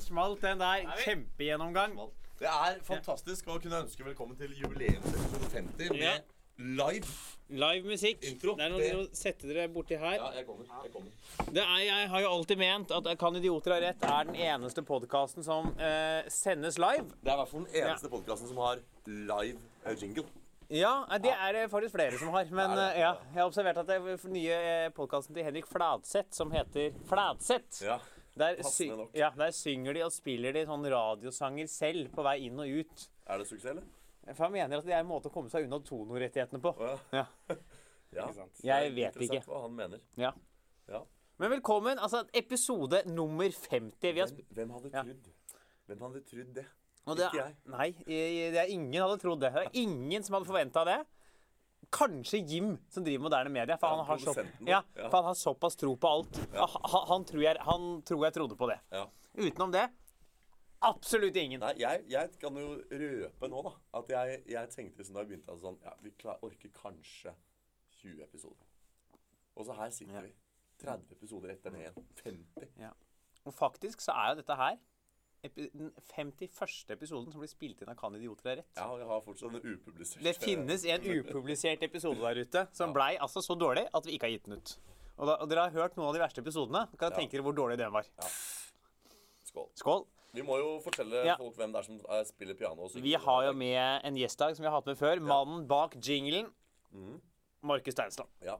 Den smalt, den der. Kjempegjennomgang. Det er fantastisk å kunne ønske velkommen til jubileumsepisode 50 med Ja. live. Live musikk. Intro. Det er noe å sette dere borti her. Ja, jeg kommer. Jeg kommer. Det er, jeg har jo alltid ment at Kan idioter ha rett er den eneste podkasten som eh, sendes live. Det er i hvert fall den eneste podkasten som har live eh, jingle. Ja, eh, det er det faktisk flere som har. Men Det er det, eh, ja, jeg har observert at det er den nye podkasten til Henrik Fladseth, som heter Fladseth Ja. Der, passende sy nok. ja, der synger de og spiller de sånn radiosanger selv på vei inn og ut. Er det suksess, eller? For jeg mener at det er en måte å komme seg unna tonorettighetene på. Oh, Ja. ja. Er Jeg vet interessant ikke. hva han mener. Ja. Ja. Men velkommen. Altså, episode nummer 50. Vi har Hvem, hvem hadde Ja. trodd Hvem hadde trodd det? Det, Ikke jeg. Nei, det er ingen hadde trodd det. Det er ingen som hadde forventa det. Kanskje Jim, som driver moderne media. For, Ja, han, har så, ja, for han har såpass tro på alt. Ja. Han, han, tror jeg, han tror jeg trodde på det. Ja. Utenom det absolutt ingen. Nei, jeg, jeg kan jo røpe nå, da, at jeg, jeg tenkte sånn da jeg begynte at sånn Ja, vi klar, orker kanskje 20 episoder. Og så her sitter vi. 30 episoder etter det igjen. 50. Og faktisk så er jo dette her den 51. episoden som blir spilt inn av Kan idioter er rett. Ja, jeg har fortsatt en upublisert Det finnes en upublisert episode der ute som blei altså så dårlig at vi ikke har gitt den ut. Og, da, og dere har hørt noen av de verste episodene. Kan dere Ja. tenke dere hvor dårlig den var. Skål. Skål. Vi må jo fortelle Ja. folk hvem det er som eh, spiller piano. og. Vi har jo med en gjest her som vi har hatt med før. Mannen bak jinglen. Mm. Markus Steinsland. Ja.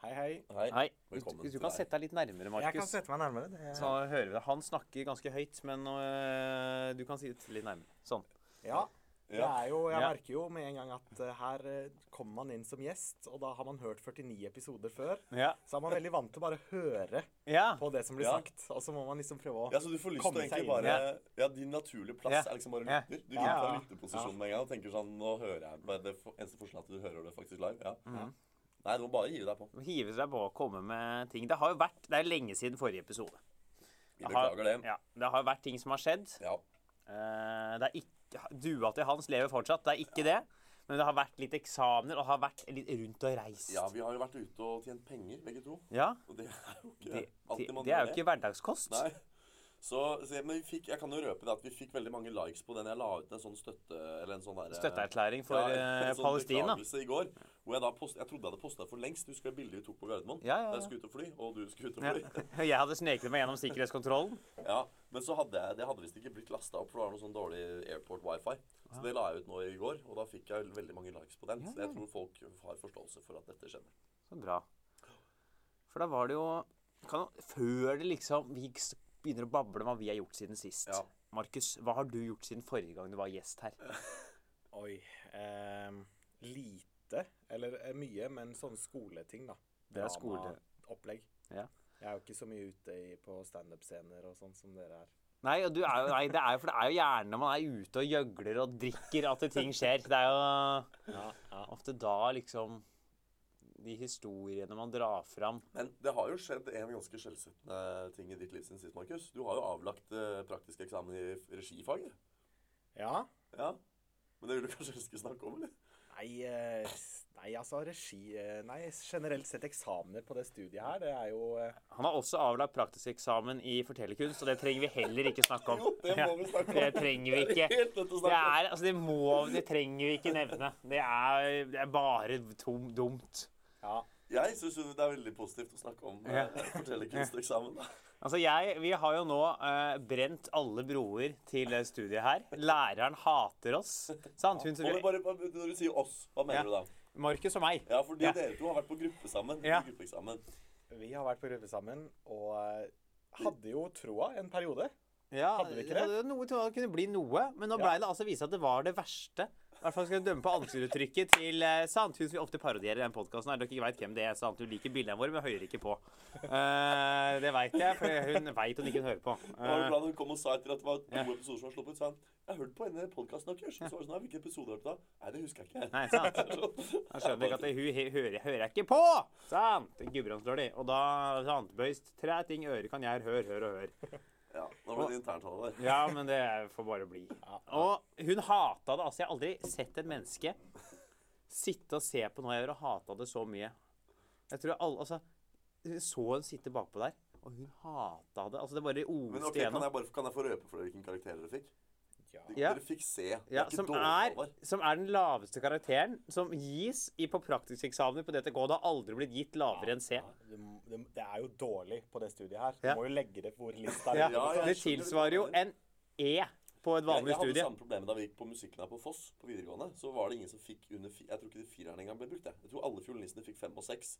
Hei, hei. Hei. Hei. Hvis, Velkommen hvis du kan deg. sette deg litt nærmere, Jeg kan Markus. sette meg nærmere. Det Så hører vi det. Han snakker ganske høyt, men øh, du kan si det litt nærmere. Sånn. Ja. Det Ja. er jo, jeg Ja. merker jo med en gang at uh, her eh, kommer man inn som gjest, og da har man hørt 49 episoder før. Ja. Så er man veldig vant til å bare høre ja. på det som blir Ja. sagt. Og så må man liksom prøve å komme seg inn. Ja, så du får lyst til å egentlig bare Ja, din naturlige plass Ja. er liksom bare lytter. Du Ja, inntar ja. lytterposisjonen med en gang og tenker sånn Nå hører jeg bare Det eneste forskjellen er at du hører det faktisk live. Ja. Mhm. Nei, du må bare hive deg på. Hive seg på og komme med ting. Det har jo vært Det er lenge siden forrige episode. Vi Det har- beklager det. Ja, det har vært ting som har skjedd. Ja. Uh, det er ikke Dua til Hans lever fortsatt. Det er ikke det. Men det har vært litt eksamener, og har vært litt rundt og reist. ja, vi har jo vært ute og tjent penger, begge to. Ja, Og det er jo ikke det, man det er jo ikke hverdagskost. Nei. Så, så men vi fikk, jeg kan jo røpe det at vi fikk veldig mange likes på den. Jeg la ut en sånn støtte... Eller en sånn der, Støtteerklæring for Ja, eh, en sånn Palestina. i går. Hvor jeg da post, jeg trodde jeg hadde posta for lengst. Du Husker du bildet vi tok på Gardermoen? Ja, ja, ja. Jeg skulle ut og fly, og du skulle ut og Ja. fly. Jeg hadde sneket meg gjennom sikkerhetskontrollen. Ja, men så hadde jeg, det hadde visst ikke blitt lasta opp, for det var noe sånn dårlig airport wifi. Så det la jeg ut nå i går, og da fikk jeg veldig mange likes på den. Så jeg tror folk har forståelse for at dette skjedde. Så bra. For da var det jo kan, Før det liksom vi begynner å bable om hva vi har gjort siden sist. Ja. Markus, hva har du gjort siden forrige gang du var gjest her? Oi. eh, lite. Eller eh, mye, men sånne skoleting, da. Det er skole- Opplegg. Ja. Jeg er jo ikke så mye ute i, på standup-scener og sånn som dere er. Nei, du er jo, nei, det er jo, for det er jo gjerne når man er ute og gjøgler og drikker at ting skjer. Det er jo Ja, ja. ofte da liksom De historiene man drar fram Men det har jo skjedd en ganske skjellsettende ting i ditt liv siden sist, Markus. Du har jo avlagt eh, praktisk eksamen i regifaget. ja. Ja. Men det vil du kanskje ikke snakke om, eller? Nei, eh, nei, altså regi eh, Nei, generelt sett eksamener på det studiet her, det er jo Han har også avlagt praktisk eksamen i fortellerkunst, og det trenger vi heller ikke snakke om. Jo, det må vi snakke om. Det trenger vi ikke. Det om. er, altså det må, det trenger vi ikke nevne. Det er, det er bare tom, dumt. Ja. Jeg syns det er veldig positivt å snakke om Ja. uh, fortellerkunsteksamen. Altså jeg, Vi har jo nå uh, brent alle broer til studiet her. Læreren hater oss. Sant? Hun, ja. bare, bare- når du sier oss, hva mener Ja. du da? Markus og meg. Ja, fordi Ja. dere to har vært på gruppe sammen. Ja. Gruppeeksamen. Vi har vært på gruppe sammen og eh, hadde jo troa en periode. Ja, Hadde vi ikke det? hadde Noe det kunne bli noe, men nå Ja. ble det altså vist at det var det verste. I hvert fall skal du dømme på ansiktsuttrykket til uh, Sandhus. Vi ofte parodierer i den podkasten. Dere ikke vet hvem det er. Sant? Hun liker bildene våre, men hører ikke på. Uh, det veit jeg, for hun veit hun ikke hører på. Var det Eh, hun kom og sa etter at det var to Ja. episoder som var sluppet? sa han, jeg har hørt på denne podkasten deres. Så var det sånn, «Ja, hvilken episode det du da? Nei, det husker jeg ikke. Nei, sant. Jeg skjønner ikke at det, hun hører, hører jeg ikke på! Sant? Gudbrandsdårlig. Og da sant, bøyst tre ting øre kan gjøre. Hør, hør og hør. Ja, nå ble det internt, der. Ja, men det får bare bli. Og hun hata det. Altså, jeg har aldri sett et menneske sitte og se på noe jeg gjør, og hata det så mye. Jeg tror alle, altså, så hun sitte bakpå der, og hun hata det. Altså, det bare oste ok, kan jeg, bare, kan jeg få røpe for deg hvilken karakter dere fikk? Ja. Ja. Dere fikk se. Det Ja, er ikke som dårlig, er, som er den laveste karakteren som gis i på praktiseksamener på DTK. Det har aldri blitt gitt lavere enn C. Ja, det, det, er jo dårlig på det studiet her. Du må jo legge det hvor lista er. Ja, ja. Det tilsvarer jo en E på et vanlig studie. jeg hadde samme problemet da vi gikk på musikken her på Foss på videregående. Så var det ingen som fikk under fi, Jeg tror ikke de fireren engang ble brukt. Jeg, jeg tror alle fiolinistene fikk fem og seks.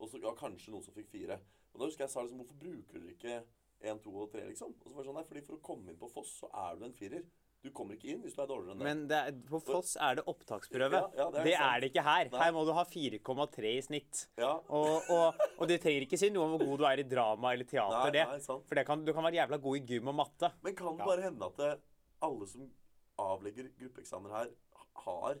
Og så ja, kanskje noen som fikk fire. Og da husker jeg sa liksom Hvorfor bruker dere ikke én, to og tre, liksom? Og så var det sånn Nei, fordi for å komme inn på Foss, så er du en firer. Du kommer ikke inn hvis du er dårligere enn det. Men det er, på Foss er det opptaksprøve. Ja, ja, det er det er det ikke her. Nei. Her må du ha 4,3 i snitt. ja. Og, og, og det trenger ikke si noe om hvor god du er i drama eller teater. Nei, det. nei, sant. For det kan, du kan være jævla god i gym og matte. Men kan det Ja. bare hende at det, alle som avlegger gruppeeksamener her, har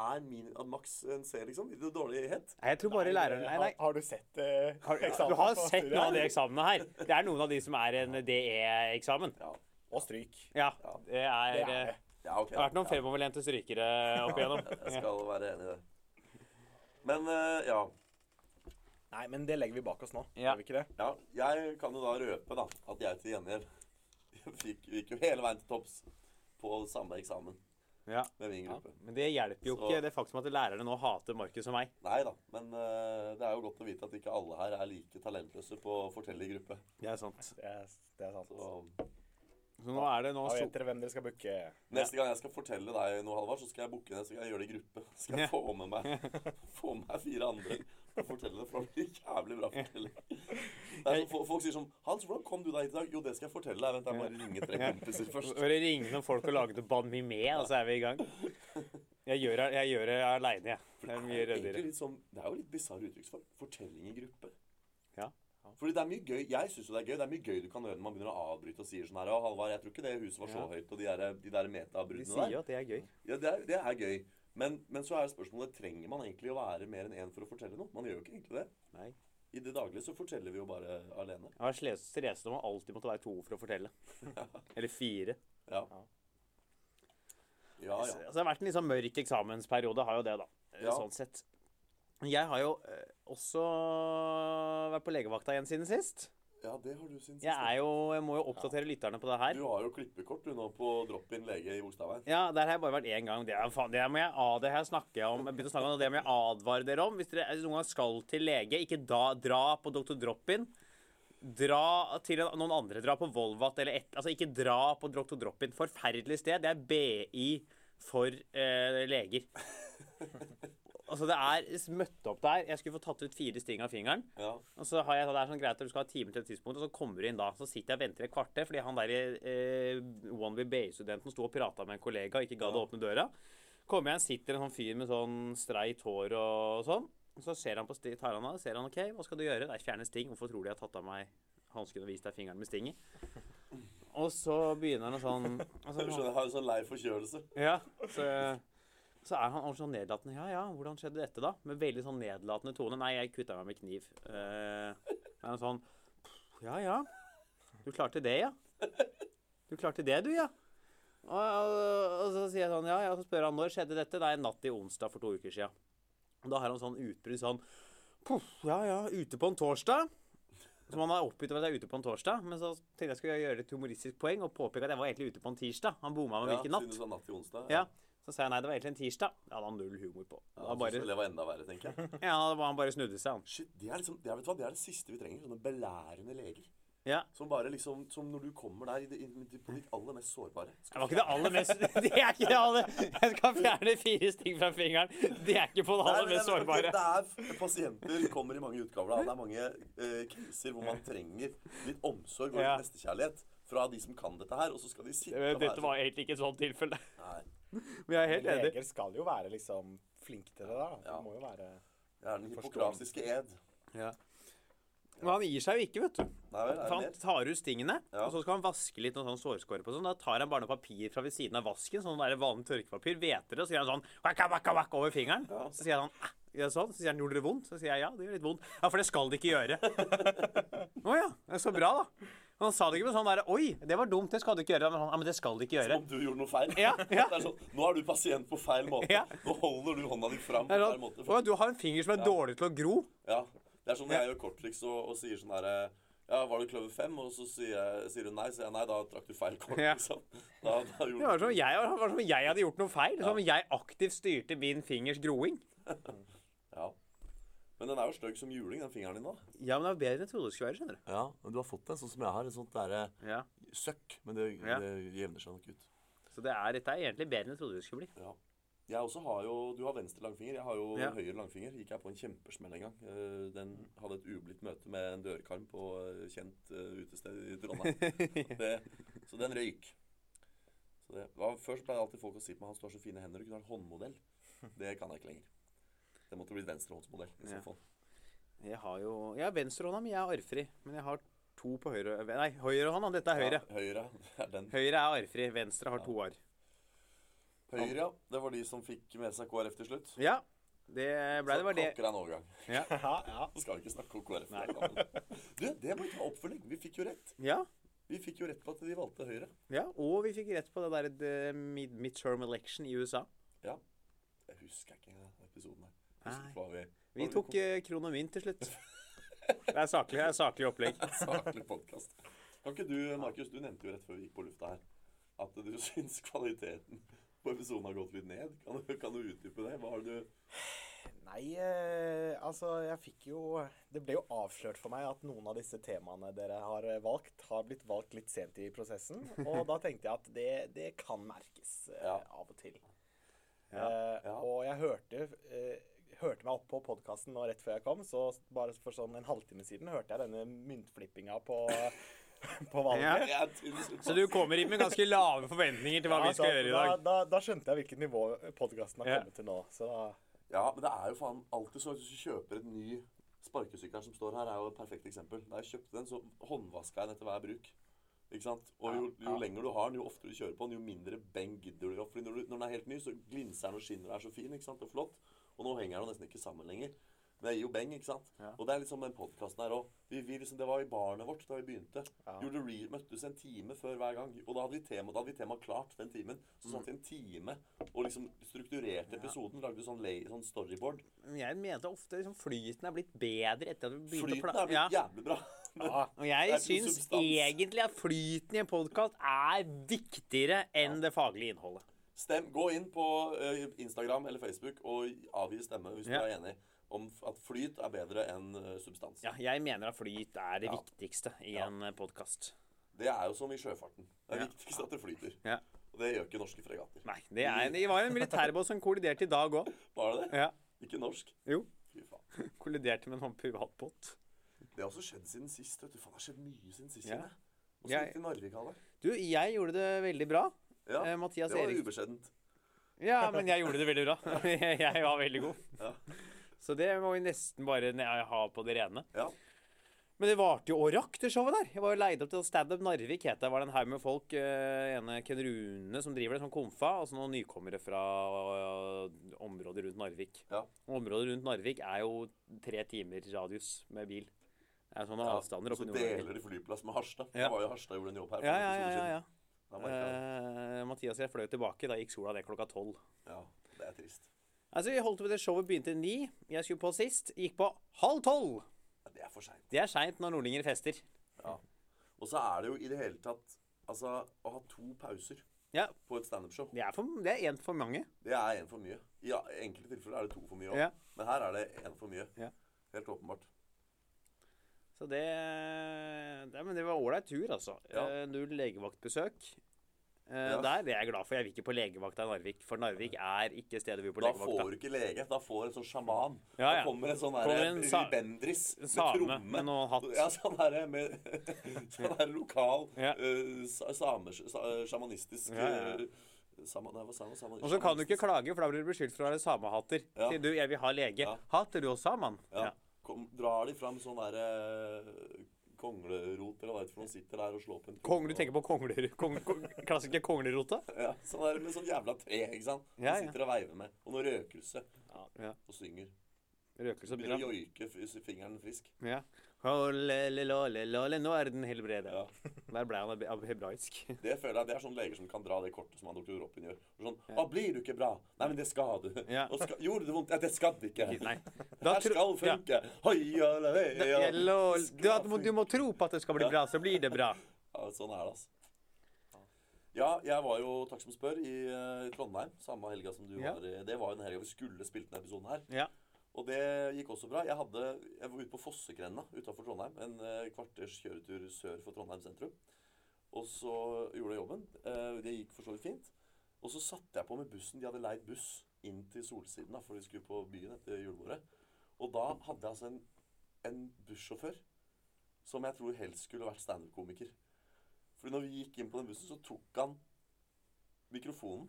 er min, at maks en C, liksom? I det dårlighet? Nei, jeg tror bare læreren Nei, nei. Har, har du sett uh, Du har sett noen av de eksamene her. Det er noen av de som er en DE-eksamen. Ja. Og stryk. Ja, det er, Det er det. ja, okay, Det har vært noen ja. fremoverlente strykere opp igjennom. Jeg skal være enig i det. Men uh, ja. Nei, men det legger vi bak oss nå. Ja. Gjør vi ikke det? ja. Jeg kan jo da røpe da, at jeg til gjengjeld fikk, gikk jo hele veien til topps på samme eksamen Ja. med min gruppe. Men det hjelper jo Så- ikke det faktum at lærerne nå hater Markus og meg. Nei da, men uh, det er jo godt å vite at ikke alle her er like talentløse på å fortelle i gruppe. Det er sant. Det er, det er sant. Så Så nå er det nå Da vet dere hvem dere skal booke. neste gang jeg skal fortelle deg noe, Halvard, så skal jeg booke det. Så skal jeg gjøre det i gruppe. Så skal jeg få med meg, få med meg fire andre og fortelle det. For det blir jævlig bra fortelling. Sånn, folk sier sånn 'Hans, hvordan kom du deg hit i dag?' Jo, det skal jeg fortelle deg. Vent, jeg må bare ringe tre kompiser først. Bare ringe noen folk og lage noe band me med, og så er vi i gang. Jeg gjør det, jeg gjør det aleine, jeg. Det er mye rødere. litt sånn, det er jo litt bisarr uttrykksform. Fortelling i gruppe. Fordi det er mye gøy. Jeg syns jo det er gøy. Det er mye gøy du kan gjøre når man begynner å avbryte og sier sånn her Å, Halvard, jeg tror ikke det huset var så Ja. høyt, og de der, de der De sier jo at det er gøy. Ja, det er, det er gøy. Men, men så er spørsmålet trenger man egentlig å være mer enn én for å fortelle noe. Man gjør jo ikke egentlig det. Nei. I det daglige så forteller vi jo bare alene. Jeg har strest om å alltid måtte være to for å fortelle. Eller fire. Ja. Ja. Ja, Altså, ja. det har vært en sånn mørk eksamensperiode, har jo det, da. Ja. Sånn sett. Jeg har jo eh, også vært på legevakta igjen siden sist. Ja, det har du siden sist. Jeg, er jo, jeg må jo oppdatere lytterne på det her. Du har jo klippekort du nå på drop-in lege i Bogstadveien. Ja, Der har jeg bare vært én gang. Det, er, faen, det må jeg det her snakker jeg om. Jeg begynte å snakke om det, det må jeg advare dere om. Hvis dere noen gang skal til lege, ikke da, dra på Dr. Drop-in. Dra til en, noen andre. Dra på Volvat eller et Altså, ikke dra på Dr. Drop-in. Forferdelig sted. Det er BI for eh, leger. Altså, det er møtte opp der. Jeg skulle få tatt ut fire sting av fingeren. Ja. Og så har jeg det er sånn greit at du skal ha time til et tidspunkt, og så kommer du inn da. Så sitter jeg og venter et kvarter, fordi han der eh, One BI-studenten sto og prata med en kollega og ikke gadd å Ja. åpne døra. Kommer jeg inn, sitter en sånn fyr med sånn streit hår og sånn. Så ser han på sti, tar han av, ser han OK, hva skal du gjøre? Det er fjerne sting. Hvorfor tror du jeg har tatt av meg hansken og vist deg fingeren med sting i? Og så begynner han sånn altså, Du skjønner, jeg har jo sånn lei forkjølelse. ja, så, så er han sånn nedlatende. Ja, ja, hvordan skjedde dette, da? Med veldig sånn nedlatende tone. Nei, jeg kutta meg med kniv. Uh, er han sånn Ja, ja. Du klarte det, ja? Du klarte det, du, ja? Og, og, og så sier jeg sånn, ja, ja, så spør han når skjedde dette. Det er natt til onsdag for to uker. Og da har han sånn utbrudd sånn ja, ja, ute på en torsdag. Som han har oppgitt over at jeg er ute på en torsdag. Men så tenkte jeg skulle gjøre et humoristisk poeng og påpeke at jeg var egentlig ute på en tirsdag. Han bomma med Ja, hvilken natt. Siden du sa natt til onsdag. Ja. Så sa jeg nei, det var egentlig en tirsdag. Det hadde han null humor på. Da så bare, det var enda verre, tenker jeg. ja, var han bare snudde seg, han. Shit, det er liksom, det er, det er det siste vi trenger. Sånne belærende leger. Ja. Som bare liksom, som når du kommer der i det, i, på ditt aller mest sårbare. Det var ikke det aller mest Det er ikke det aller Jeg skal fjerne fire sting fra fingeren. Det er ikke på det aller mest sårbare. Det er Pasienter kommer i mange utgaver. Da. Det er mange eh, kriser hvor man trenger litt omsorg og litt Ja. nestekjærlighet fra de som kan dette her. Og så skal de sitte og være Dette var egentlig ikke et sånt tilfelle. sånn, Nei, Men jeg er helt enig. Leger skal jo være liksom flinke til det, da. Ja. Må jo være det er den hypokratiske ed. Ja. Men han gir seg jo ikke, vet du. Nei vel, han tar ut stingene, Ja. og så skal han vaske litt noen sånn sårskåre på sånn. Da tar han bare noe papir fra ved siden av vasken, sånn der vanlig tørkepapir, hveter det, og så sier han sånn wakka, wakka, wakka over fingeren. Ja. Så sier han ah, gjør det sånn. Så sier han gjorde det vondt? Så sier jeg ja, det gjør litt vondt. Ja, for det skal det ikke gjøre. Å ja, det er så bra, da. Men han sa det ikke med sånn derre Oi, det var dumt, det skal du ikke gjøre. Men, han, ja, men det skal du ikke gjøre. Som Om du gjorde noe feil? Ja, ja. Det er sånn, Nå er du pasient på feil måte. Ja. Nå holder du hånda di fram på feil sånn, måte. Å, du har en finger som er dårlig til å gro. Ja, Det er sånn jeg gjør korttriks og, og sier sånn herre Ja, var det kløver fem? Og så sier, sier hun nei. Så sier jeg nei, da trakk du feil kort. Ja. Liksom. Da, da Det var som om jeg, jeg hadde gjort noe feil. Som om jeg aktivt styrte min fingers groing. Ja. Men den er jo stygg som juling, den fingeren din da. Ja, men det er bedre enn jeg trodde det skulle være. skjønner du. Ja, men du har fått en sånn som jeg har. En sånt derre Ja. søkk. Men det, Ja. det jevner seg nok ut. Så det er, dette er egentlig bedre enn jeg trodde det skulle bli. Ja. Jeg også har jo Du har venstre langfinger. Jeg har jo Ja. høyre langfinger. Gikk jeg på en kjempesmell en gang. Eh, Den hadde et ublidt møte med en dørkarm på eh, kjent eh, utested i Trondheim. Det, så den røyk. Så det, var, før så pleide alltid folk å si på meg at du har så fine hender, du kunne ha en håndmodell. Det kan jeg ikke lenger. Det måtte bli venstrehåndsmodell. i så Ja. fall. Jeg har jo Jeg har venstrehånda mi, jeg er arvfri. Men jeg har to på høyre Nei, høyrehånda. Dette er høyre. Ja, høyre. Er den. Høyre er arvfri. Venstre har to arr. Høyre, ja. Det var de som fikk med seg KrF til slutt. Ja. Det ble det var det. Klokker er en overgang. Ja. Ja, ja. Skal vi ikke snakke om KrF. Nei. Du, det må vi ta oppfølging. Vi fikk jo rett. ja. Vi fikk jo rett på at de valgte Høyre. Ja, og vi fikk rett på det der midterm election i USA. Ja. Jeg husker ikke episoden her. Nei. vi, tok eh, kronomyn til slutt. Det er saklig, det er saklig opplegg. Saklig podcast. Kan ikke du, Markus, du nevnte jo rett før vi gikk på lufta her, at du syns kvaliteten på episoden har gått litt ned. Kan du, kan du utdype det? Hva har du Nei, eh, altså jeg fikk jo Det ble jo avslørt for meg at noen av disse temaene dere har eh, valgt, har blitt valgt litt sent i prosessen. Og da tenkte jeg at det, det kan merkes eh, Ja. av og til. Ja, Eh, ja. Og jeg hørte, eh, hørte meg opp på podkasten nå rett før jeg kom, så bare for sånn en halvtime siden hørte jeg denne myntflippinga på, på valget. Ja. Så du kommer inn med ganske lave forventninger til hva vi skal da, gjøre i dag. Da, da, da skjønte jeg hvilket nivå podkasten har Ja. kommet til nå. Så Ja, men det er jo faen alltid sånn at hvis du kjøper et ny Sparkesykkelen som står her, er jo et perfekt eksempel. Da jeg kjøpte den, så håndvaska jeg den etter hver bruk. Ikke sant? Og jo, jo lenger du har den, jo oftere du kjører på den, jo mindre beng gidder du. Fordi når, du, når den er helt ny, så glinser den og skinner og er så fin ikke sant? og flott. Og nå henger det nesten ikke sammen lenger. Men jeg gir jo beng, ikke sant? Ja. Og det er liksom den podkasten her òg. Vi, vi liksom, det var i barnet vårt da vi begynte. Ja. Gjorde re møttes en time før hver gang. Og da hadde vi tema, hadde vi tema klart den timen. Så Mm. satt vi en time og liksom strukturerte episoden. Lagde sånn, lay, sånn storyboard. Men Jeg mente ofte liksom flyten er blitt bedre etter at vi begynte å Flyten er blitt Ja. jævlig bra. Ja, Og jeg syns egentlig at flyten i en podkast er viktigere enn det faglige innholdet. Stem, gå inn på eh, Instagram eller Facebook og avgi stemme hvis Ja. du er enig om at flyt er bedre enn eh, substans. Ja, jeg mener at flyt er det Ja. viktigste i Ja. en podkast. Det er jo som i sjøfarten. Det er viktigst at det flyter. Ja. Og det gjør ikke norske fregatter. Nei, det, er, det var en militærbåt som kolliderte i dag òg. Var det det? Ja. Ikke norsk? Jo. Fy faen. Kolliderte med en privatbåt. Det har også skjedd siden sist. vet du. Faen, det har skjedd mye siden sist. Ja. Åssen gikk det i Narvik, Halvard? Du, jeg gjorde det veldig bra. Ja, Eh, Mathias det var Erik ubeskjedent. Ja, men jeg gjorde det veldig bra. jeg var veldig god. Ja. Så det må vi nesten bare ha på det rene. Ja. Men det varte jo og rakk, det showet der. Jeg var jo leid opp til Standup Narvik, het det. Var det en haug med folk. Uh, ene Ken Rune som driver det, som komfa. Og så noen nykommere fra uh, området rundt Narvik. Ja. Området rundt Narvik er jo tre timer radius med bil. Det er sånne Ja, avstander så deler de flyplass med Harstad. Ja. Det var jo Harstad gjorde en jobb her. Ja, ja, ja. ja, ja. Eh, Mathias og jeg fløy tilbake. Da gikk sola ned klokka tolv. Ja, det er trist. Altså, vi holdt på med det showet begynte ni. Jeg skulle på sist. Gikk på halv tolv. Ja, det er for seint. Det er seint når nordlinger fester. Ja. Og så er det jo i det hele tatt Altså, å ha to pauser Ja, på et standup-show, det er, er én for mange. det er én for mye. I ja, enkelte tilfeller er det to for mye òg. Ja. Men her er det én for mye. Ja. Helt åpenbart. Så det, det Men det var ålreit tur, altså. Ja. Eh, Null legevaktbesøk. Eh, Ja. Der er jeg glad for. Jeg vil ikke på legevakta i Narvik, for Narvik er ikke stedet vi vil på Da legevakta. får du ikke lege. Da får du en sånn sjaman. Ja, ja. Da kommer en sånn derre en ribendris med tromme. med noen hatt. Ja, sånn derre med Sånn derre lokal Ja. uh, Sjamanistisk eh, Sama, nei, hva sa Og så kan du ikke klage, for da blir du beskyldt for å være samehater. Ja. Sier du 'jeg vil ha lege'. Hater du oss saman? Ja. Kom, drar de fram sånn derre konglerot eller hva det er for noe, sitter der og slår på en Kong, du tenker på kongler, kong, kong, klassiske konglerota? Ja, sånn der med sånn jævla tre, ikke sant? Ja, ja. sitter og veiver med. Og noe røkelse. Ja. Og synger. Røkelse Begynner å bra. joike fingeren frisk. Ja. Nå er den helbreda. Ja. Der ble han ab- hebraisk. Det føler jeg, det er sånne leger som kan dra det kortet som han doktor Robin gjør. Sånn, Ja. 'Å, blir du ikke bra?' 'Nei, men det skal du.' Ja. Skal, 'Gjorde det vondt?' 'Ja, det skal det ikke.' Nei. Da Her skal ja. funke. Hoi, ja. lol. Du, må- du må tro på at det skal bli Ja. bra, så blir det bra. Ja, sånn er det, altså. Ja, jeg var jo, takk som spør, i i Trondheim samme helga som du Ja. var i. Det var jo den helga vi skulle spilt denne episoden her. Ja. Og det gikk også bra. Jeg, hadde, jeg var ute på Fossekrenna, utafor Trondheim. En eh, kvarters kjøretur sør for Trondheim sentrum. Og så gjorde jeg jobben. Eh, det gikk for så vidt fint. Og så satte jeg på med bussen. De hadde leid buss inn til Solsiden, da, for de skulle på byen etter julebordet. Og da hadde jeg altså en, en bussjåfør som jeg tror helst skulle vært standup-komiker. For når vi gikk inn på den bussen, så tok han mikrofonen.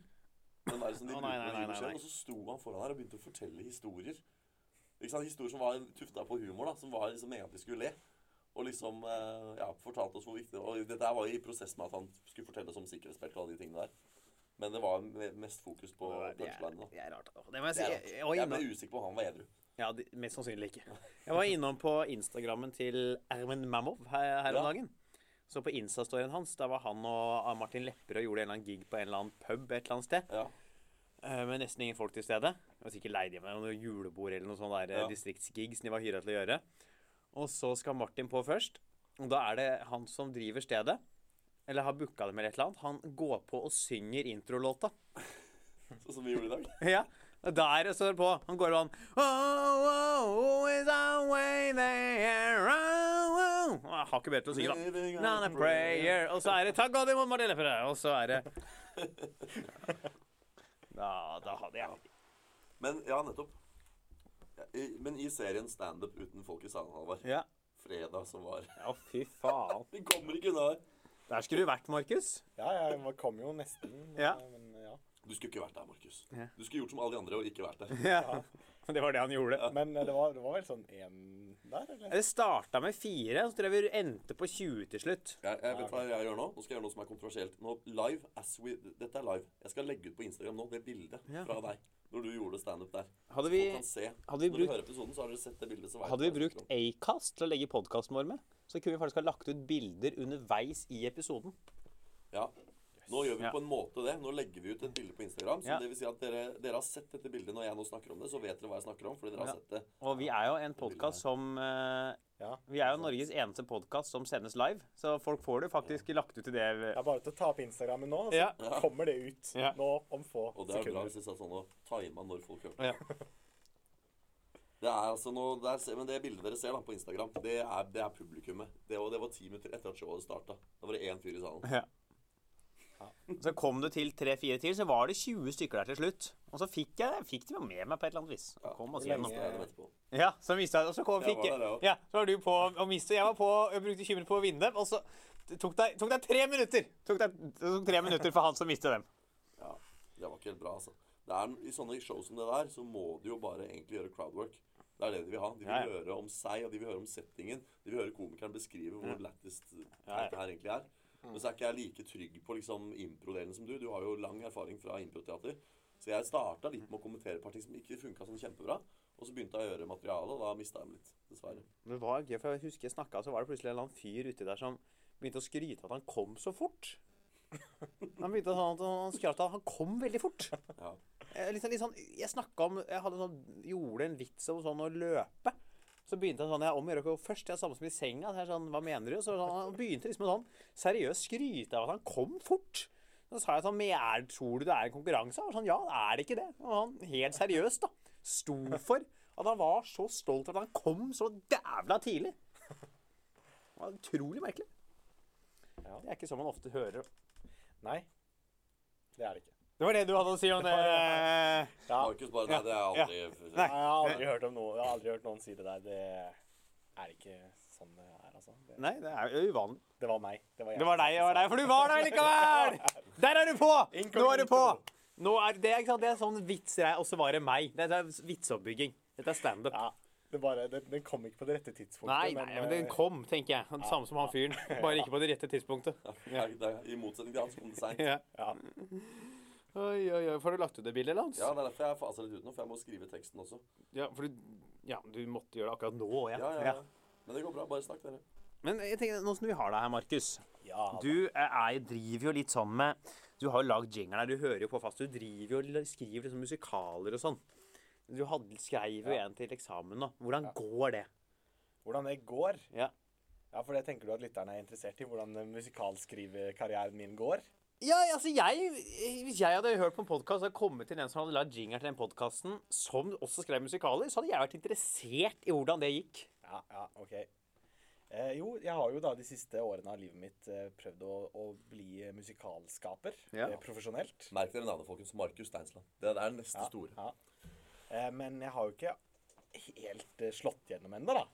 Den der som de oh, nei, nei, nei, nei. Og så sto han foran her og begynte å fortelle historier. Sant? Historier som var tufta på humor, da. Som var liksom meningen at vi skulle le. Og liksom eh, ja, fortalte oss hvor viktig Og dette var i prosess med at han skulle fortelle oss om sikkerhetsbelte og alle de tingene der. Men det var mest fokus på punchline. det er rart. Det må jeg si. Jeg, jeg, Jeg ble usikker på om han var edru. ja, mest sannsynlig ikke. Jeg var innom på Instagrammen til Ermen Mamov her, her om Ja. dagen. Så på Insta-storyen hans, da var han og Martin Lepperød gjorde en eller annen gig på en eller annen pub et eller annet sted. Ja. eh, Med nesten ingen folk til stede. Det var sikkert leid hjem noe julebord eller noe sånn der eh, Ja. distriktsgig som de var hyra til å gjøre. Og så skal Martin på først. Og da er det han som driver stedet, eller har booka dem eller et eller annet, han går på og synger introlåta. Sånn som vi gjorde i dag. Ja. Der står det på. Han går sånn han oh, oh, is way there, oh, oh. Jeg har ikke bedre til å synge, da. Not a prayer. Og så er det 'Takk God imot Martin Lepperød'. Og så er det Da, da hadde jeg Men ja, nettopp. Ja, i- Men i serien Standup uten folk i salen, Halvard. Ja. Fredag som var Ja, fy faen. Vi kommer ikke unna her. Der skulle du vært, Markus. Ja, jeg kom jo nesten. Ja. Men ja. Du skulle ikke vært der, Markus. Ja. Du skulle gjort som alle de andre og ikke vært der. Ja. Det var det han gjorde. Men eh, det var, det var vel sånn én der, eller? Det starta med fire, så tror jeg vi endte på 20 til slutt. Jeg, jeg vet hva jeg gjør nå. Nå skal jeg gjøre noe som er kontroversielt. Nå, live, as we, Dette er live. Jeg skal legge ut på Instagram nå det bildet Ja. fra deg når du gjorde standup der. Hadde vi, kan se. hadde vi Når du hører episoden, så har dere sett det bildet. Så Hadde vi brukt. Acast til å legge podkasten vår med, så kunne vi faktisk ha lagt ut bilder underveis i episoden. Ja. Nå gjør vi Ja. på en måte det. Nå legger vi ut et bilde på Instagram. Så Ja. det vil si at dere, dere har sett dette bildet når jeg nå snakker om det, så vet dere hva jeg snakker om. Fordi dere har sett det. Og vi er jo en podkast som uh, Ja. Vi er jo Norges eneste podkast som sendes live, så folk får det faktisk lagt ut i det. Det er bare til å ta opp Instagrammen nå, så Ja. kommer det ut Ja. nå om få sekunder. Og det er bra sekunder. hvis jeg sa sånn å time når folk hørte. Ja. Det er altså noe, det er, men det bildet dere ser da på Instagram, det er, det er publikummet. Det var, det var ti minutter etter at showet starta. Da var det én fyr i salen. Ja. Så kom du til tre-fire til, så var det 20 stykker der til slutt. Og så fikk jeg fikk de jo med meg på et eller annet vis. Ja, Kom hvor lenge- etterpå. Ja, så mista jeg Og så kom, fikk jeg også. Ja, så var du på og mistet. Jeg var på Jeg brukte 20 minutter på å vinne dem, og så tok deg, tok deg tre minutter. Tok det tok tre minutter for han som mistet dem. Ja, det var ikke helt bra, altså. Det er, I sånne show som det der, så må du jo bare egentlig gjøre crowdwork. Det er det de vil ha. De vil Ja, ja. høre om seg, og de vil høre om settingen. De vil høre komikeren beskrive hvor lættest Ja, ja. dette her egentlig er. Men så er ikke jeg like trygg på liksom impro-delen som du. Du har jo lang erfaring fra improteater. Så jeg starta litt med å kommentere ting som ikke funka sånn kjempebra. Og så begynte jeg å gjøre materiale, og da mista jeg dem litt. Dessverre. Men Det var gøy, for jeg husker jeg snakka, så var det plutselig en eller annen fyr uti der som begynte å skryte at han kom så fort. Han begynte sånn at han at han kom veldig fort. Ja. Jeg, Litt sånn, litt sånn, jeg snakka om Jeg hadde sånn, gjorde en vits om sånn å løpe. Så begynte han sånn Jeg omgjør gå først. Jeg er samme som i senga. Så sånn, Hva mener du? Så sånn, han begynte liksom sånn seriøst skryte av at han kom fort. Så sa jeg sånn Men er, tror du det er en konkurranse? Han var sånn Ja, er det ikke det? Og han helt seriøst, da. Sto for at han var så stolt av at han kom så dævla tidlig. Det var utrolig merkelig. Ja. Det er ikke sånn man ofte hører. Nei, det er det ikke. Det var det du hadde å si om det. Ja. Markus bare Nei, det er aldri Nei. Jeg har aldri hørt om noe Jeg har aldri hørt noen si det der. Det er ikke sånn det er, altså. Det, Nei, det er jo uvanlig. det var meg. Det var, jeg Det var deg, det var deg, for du var der likevel! Der er du på! Nå er du på! Nå er det, ikke sant? det er sånn vitser jeg, og så var det meg. Dette er vitseoppbygging. Dette er standup. Ja, det bare, det, den kom ikke på det rette tidspunktet. Nei, nei, men den eh, kom, tenker jeg. Det Samme som han fyren. Bare ikke på det rette tidspunktet. Ja, I motsetning til han som kom det seint. Ja. Ja. Oi, oi, oi. Får du lagt ut det bildet, Lans? Ja, det er derfor jeg faser litt ut nå, for jeg må skrive teksten også. Ja, for du, Ja, du måtte gjøre det akkurat nå. Ja. Ja, ja, ja. Men det går bra. Bare snakk, dere. Men jeg tenker, nå som vi har deg her, Markus Ja, Du eh, er, driver jo litt sånn med Du har jo lagd jingeren her, du hører jo på fast. Du driver jo og skriver liksom musikaler og sånn. Du hadde, skrev jo Ja. en til eksamen nå. Hvordan går det? Hvordan det går? Ja. Ja, for det tenker du at lytterne er interessert i, hvordan musikalskrivekarrieren min går? Ja, altså jeg Hvis jeg hadde hørt på en podkast og kommet til en som hadde lagd jinger til den podkasten, som også skrev musikaler, så hadde jeg vært interessert i hvordan det gikk. Ja, ja, ok. Eh, jo, jeg har jo da de siste årene av livet mitt eh, prøvd å, å bli musikalskaper Ja. eh, profesjonelt. Merk dere navnet, folkens. Markus Steinsland. Det er neste Ja, store. ja. Eh, men jeg har jo ikke helt eh, slått gjennom ennå, da.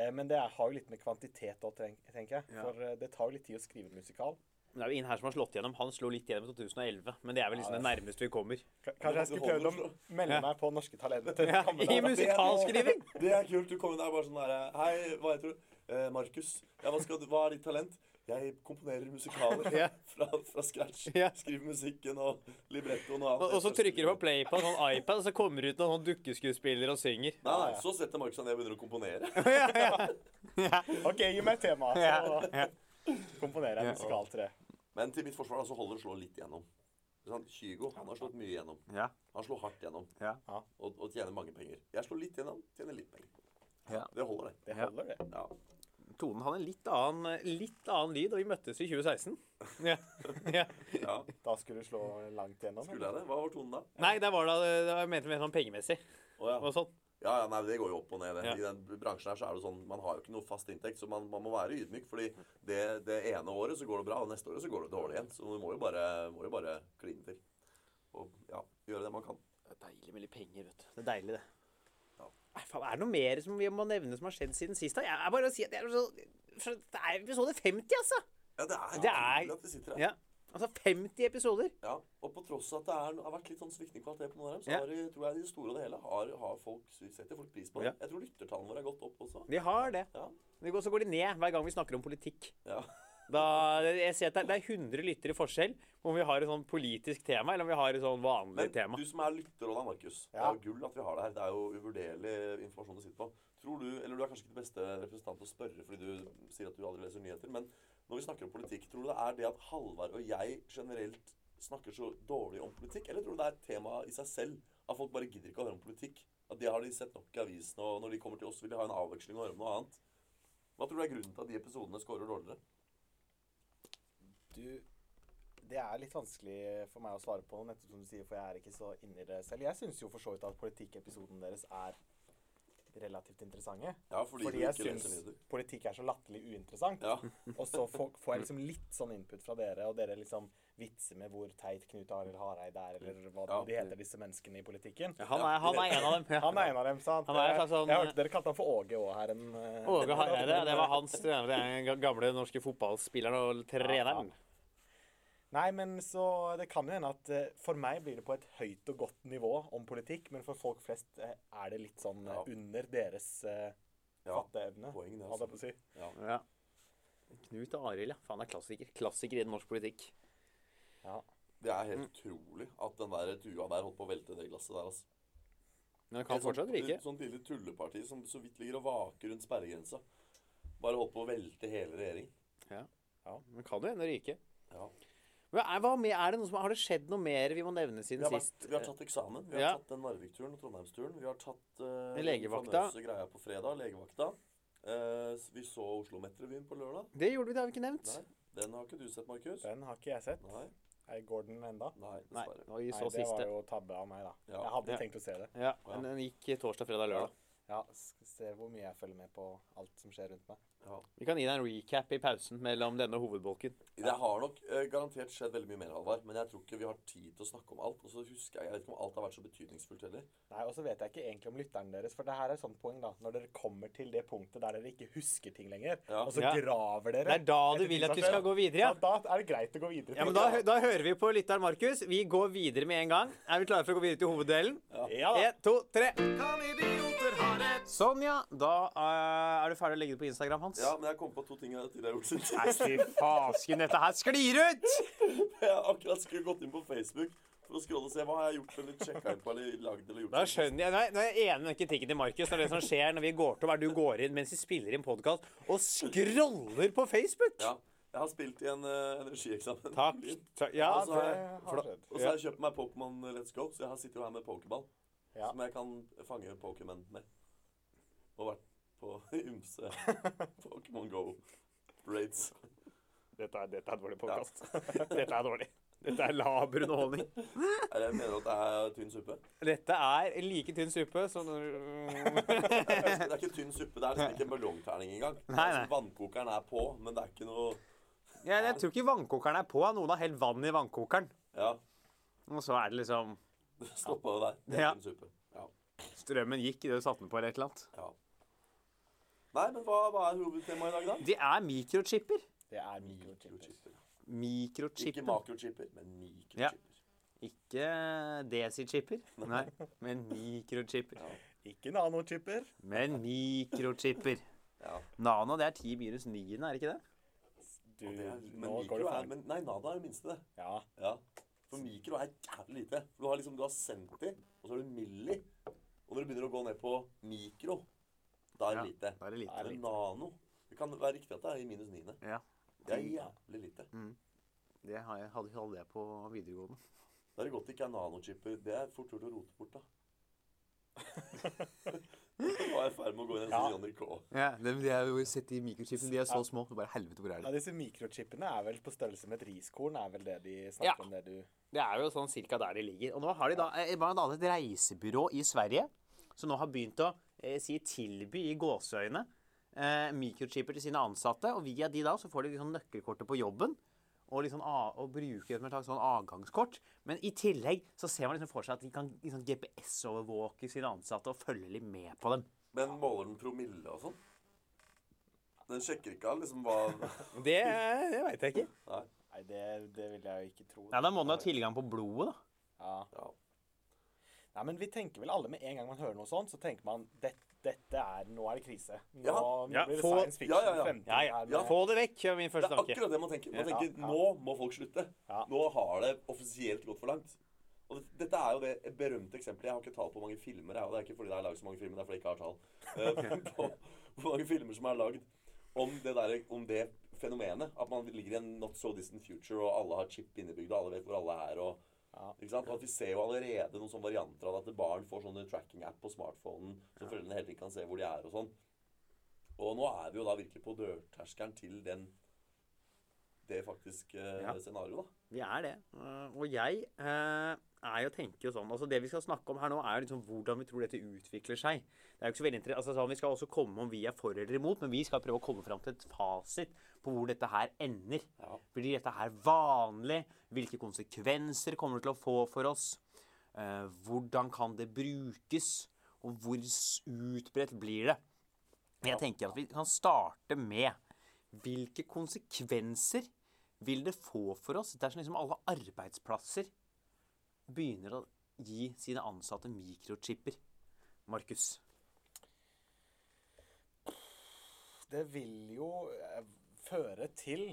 Eh, men det har jo litt med kvantitet òg, tenker jeg. Ja. For det tar jo litt tid å skrive musikal. Det er jo ingen her som har slått gjennom. Han slo litt gjennom i 2011, men det er vel liksom Ja, det nærmeste vi kommer. Kanskje jeg skulle prøvd å melde meg på Norske Talenter? Ja, I musikalskriving! Det er kult. Du kommer der bare sånn derre Hei, hva heter du? Eh, Markus. Ja, hva, skal hva er ditt talent? Jeg komponerer musikaler Ja. fra, fra scratch. Ja. Skriver musikken og librettoen og alt. Og, og så trykker du på play på en sånn iPad, og så kommer det ut noen sånn og synger. Nei, nei, så setter Markus seg ned og begynner å komponere. ja, ja. OK, gi meg temaet, tema, så komponerer jeg Ja. Men til mitt forsvar da, så holder det å slå litt igjennom. Sånn, Kygo han har slått mye igjennom. Ja. Han slår hardt gjennom Ja. og, og tjener mange penger. Jeg slår litt igjennom, tjener litt penger. Ja. Det holder, det. Det holder, det. Ja. Tonen hadde en litt annen, litt annen lyd, og vi møttes i 2016. Ja. Ja. ja. Da skulle du slå langt gjennom. Skulle jeg det? Hva var tonen da? Nei, det var da det var ment mer sånn pengemessig. Oh, ja. Og sånn. Ja, ja, nei, det går jo opp og ned. det. Ja. I den bransjen her så er det sånn, man har jo ikke noe fast inntekt, så man, man må være ydmyk. fordi det, det ene året så går det bra, og neste året så går det dårlig igjen. Så du må jo bare, må jo bare kline til. Og ja, gjøre det man kan. Det er deilig med litt penger, vet du. Det er deilig, det. Ja. Nei, faen, er det noe mer som vi må nevne som har skjedd siden sist? da? Jeg er bare å si at det er, så, det er episode 50, altså! Ja, det er, Det er- at vi sitter her. Ja. Altså 50 episoder. Ja, og på tross av at det er, har vært litt sånn sviktende kvalitet på noen av dem, så Ja. har, tror jeg i det store og det hele har, har folk, setter folk pris på. Ja. Jeg tror lyttertallene våre har gått opp også. De har det. Ja. Og så går de ned hver gang vi snakker om politikk. ja. Da, jeg ser at det er- det er 100 lyttere i forskjell om vi har et sånn politisk tema, eller om vi har et sånn vanlig Men tema. du som er lytter Ola Markus. Det er jo gull at vi har det her. Det er jo uvurderlig informasjon du sitter på. Tror du, eller Du er kanskje ikke den beste representant å spørre fordi du sier at du aldri leser nyheter, men når vi snakker om politikk, tror du det er det at Halvard og jeg generelt snakker så dårlig om politikk, eller tror du det er et tema i seg selv? At folk bare gidder ikke å høre om politikk? At det har de sett nok i avisene, og når de kommer til oss, vil de ha en avveksling og høre om noe annet? Hva tror du er grunnen til at de episodene scorer dårligere? Du, det er litt vanskelig for meg å svare på, nettopp som du sier, for jeg er ikke så inni det selv. Jeg syns jo for så vidt at politikkepisoden deres er relativt interessante. Ja, fordi, Fordi jeg syns politikk er så latterlig uinteressant. Ja. Og så får, får jeg liksom litt sånn input fra dere, og dere liksom vitser med hvor teit Knut Arild Hareide er, eller hva Ja. de heter, disse menneskene i politikken. Ja, han, er, han er en av dem. Han er en av dem, sant? Han er sånn- jeg hørte dere kalte han for Åge òg her. En, Åge Hareide, det var hans trener. Er den gamle norske fotballspilleren og treneren. Nei, men så Det kan jo hende at eh, for meg blir det på et høyt og godt nivå om politikk, men for folk flest eh, er det litt sånn eh, Ja. under deres uh, Ja, fatteevne. poeng det, Holdt jeg altså. på å si. Ja. Ja. Knut Arild, ja. Faen, er klassiker. Klassiker i norsk politikk. Ja. Det er helt utrolig at den der tua der holdt på å velte det glasset der. altså. Men han kan fortsatt ryke. Et sånt lille tulleparti som så vidt ligger og vaker rundt sperregrensa. Bare holdt på å velte hele regjeringen. Ja, Men kan jo hende ryke. Ja. Er, hva med, er det noe som, har det skjedd noe mer vi må nevne Vi siden har, vært, sist? vi har tatt eksamen. Vi har Ja. tatt den Narvik-turen og Trondheimsturen. Vi har tatt uh, Legevakta. greia på fredag. Legevakta. Uh, vi så Oslo-Met-revyen på lørdag. Det gjorde vi, det har vi ikke nevnt. Nei, Den har ikke du sett, Markus? Den har ikke jeg sett. Nei. Er Går den enda? Nei, Nei, dessverre. Nei, det var jo tabbe av meg, da. Ja. Jeg hadde Ja. tenkt å se det. Ja, men den gikk torsdag, fredag, lørdag. Ja, skal se hvor mye jeg følger med på alt som skjer rundt meg. Ja. Vi kan gi deg en recap i pausen mellom denne hovedbolken. Det har nok eh, garantert skjedd veldig mye mer, Halvard. Men jeg tror ikke vi har tid til å snakke om alt. Og så husker jeg, jeg vet ikke om alt har vært så betydningsfullt heller. Nei, Og så vet jeg ikke egentlig om lytteren deres, for det her er et sånt poeng, da. Når dere kommer til det punktet der dere ikke husker ting lenger, Ja. og så Ja. graver dere Det er da du vil at vi skal gå videre, ja. Da er det greit å gå videre. Ja, men da, da hører vi på lytteren Markus. Vi går videre med en gang. Er vi klare for å gå videre til hoveddelen? Ja da. En, to, tre. Sånn, ja. Da eh, er du ferdig å legge det på Instagram hans. Ja, men jeg kom på to ting jeg tidligere har gjort siden Nei, fy fasken, dette her sklir ut! Jeg har akkurat skulle gått inn på Facebook for å scrolle og se hva har jeg gjort eller sjekka inn på eller lagd eller gjort. Da skjønner jeg, Nei, nei, nå er jeg enig med kritikken til Markus. er Det som skjer når vi går til, hver du går inn mens vi spiller inn podkast og scroller på Facebook. Ja. Jeg har spilt i en uh, energieksamen. Takk. takk. Ja, Ja, Altså, det jeg- har skjedd. Og så har jeg kjøpt meg Pokémon Let's Go, så jeg sitter jo her med pokerball. Ja. Som jeg kan fange Pokémon med. Og vært på ymse Pokémon Go-raids. dette, er, dette er dårlig podkast. Dette er dårlig. Dette er laber underholdning. Jeg mener at det er tynn suppe. Dette er like tynn suppe som Det er ikke tynn suppe, det er liksom ikke en ballongterning engang. Nei, Altså, nei. Vannkokeren er på, men det er ikke noe ja, Jeg tror ikke vannkokeren er på. Noen har helt vann i vannkokeren. Ja, Og så er det liksom det stoppa jo der. Det Ja. Ja. Strømmen gikk idet du satte den på eller et eller annet. ja. Nei, men hva, hva er hovedtemaet i dag, da? Det er mikrochipper. Det er mikrochipper. Mikrochipper. Ikke makrochipper, men mikrochipper. Ja. Ikke desichipper, nei, men mikrochipper. Ja. Ikke nanochipper. Men mikrochipper. Ja. Nano, det er 10 minus 9, er det ikke det? Du, det er, men nå går mikro du er men, Nei, nano er det minste, det. Ja. Ja. For mikro er jævlig lite. For du har liksom, du har centi, og så har du milli. Og når du begynner å gå ned på mikro, da er det Ja, lite. Da er det Da er lite. Nano Det kan være riktig at det er i minus niende. Ja. Det er jævlig lite. Det har jeg, hadde hadde jeg på videregående. Da er det godt det ikke er nanochipper. Det er fort gjort å rote bort, da. Er i ferd med å gå inn i en sånn Johnny K. Ja, de, de er jo sett i mikrochippene. De er så små. Bare helvete, hvor er ja, disse mikrochippene er vel på størrelse med et riskorn, er vel det de Ja. snakker om det du Det er jo sånn cirka der de ligger. Og nå har de da eh, blant annet et reisebyrå i Sverige som nå har begynt å eh, si tilby i gåseøyne eh, mikrochipper til sine ansatte. Og via de da så får de liksom nøkkelkortet på jobben. Og, liksom, og bruker det som et slags sånn avgangskort. Men i tillegg så ser man liksom for seg at de kan liksom GPS-overvåke sine ansatte og følge litt med på dem. Men måler den promille og sånn? Den sjekker ikke av liksom hva Det, det veit jeg ikke. Nei. Nei, det, det vil jeg jo ikke tro. Nei, Da må den ha tilgang på blodet, da. Ja. Ja. Nei, men vi tenker vel alle med en gang man hører noe sånt, så tenker man det, dette er Nå er det krise. Nå, Ja. nå Ja, blir det få- science fiction. Ja, ja, ja. Ja, ja. her med- Ja. Få det vekk, er min Det er akkurat det man tenker. Man tenker Ja. nå må folk slutte. Ja. Nå har det offisielt gått for langt. Og det, dette er jo det berømte eksempelet. Jeg har ikke tall på hvor mange filmer, jeg, og det er ikke fordi det er laget så mange filmer, det er fordi jeg ikke har tall. Eh, på hvor mange filmer som er lagd om det, der, om det fenomenet. At man ligger i en not so distant future, og alle har chip innebygd, og alle vet hvor alle er. og Ja. ikke sant? Og at Vi ser jo allerede noen sånne varianter av at barn får sånne tracking-app på smartphonen, så foreldrene helt ikke kan se hvor de er og sånn. Og nå er vi jo da virkelig på dørterskelen til den det faktisk eh, Ja. scenarioet, da. Vi er det. Eh, og jeg eh, er jo tenker jo sånn altså Det vi skal snakke om her nå, er jo liksom hvordan vi tror dette utvikler seg. Det er jo ikke så veldig interessant, altså sånn, Vi skal også komme om vi er for eller imot, men vi skal prøve å komme fram til et fasit på hvor dette her ender. Ja. Blir dette her vanlig? Hvilke konsekvenser kommer det til å få for oss? Eh, hvordan kan det brukes? Og hvor utbredt blir det? Jeg tenker at vi kan starte med hvilke konsekvenser vil det få for oss dersom liksom alle arbeidsplasser begynner å gi sine ansatte mikrochipper? Markus. Det vil jo eh, føre til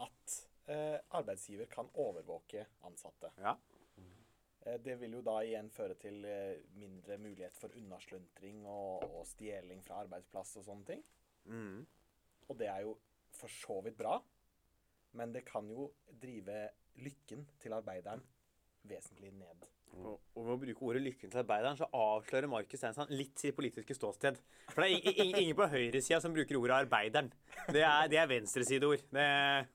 at eh, arbeidsgiver kan overvåke ansatte. Ja. Eh, Det vil jo da igjen føre til eh, mindre mulighet for unnasluntring og, og stjeling fra arbeidsplass og sånne ting. Mm. Og det er jo for så vidt bra, men det kan jo drive lykken til arbeideren vesentlig ned. Og, og ved å bruke ordet 'lykken til arbeideren', så avslører Markus Steinsson litt sitt politiske ståsted. For det er i- i- ingen på høyresida som bruker ordet 'arbeideren'. Det er, det er venstresideord. Det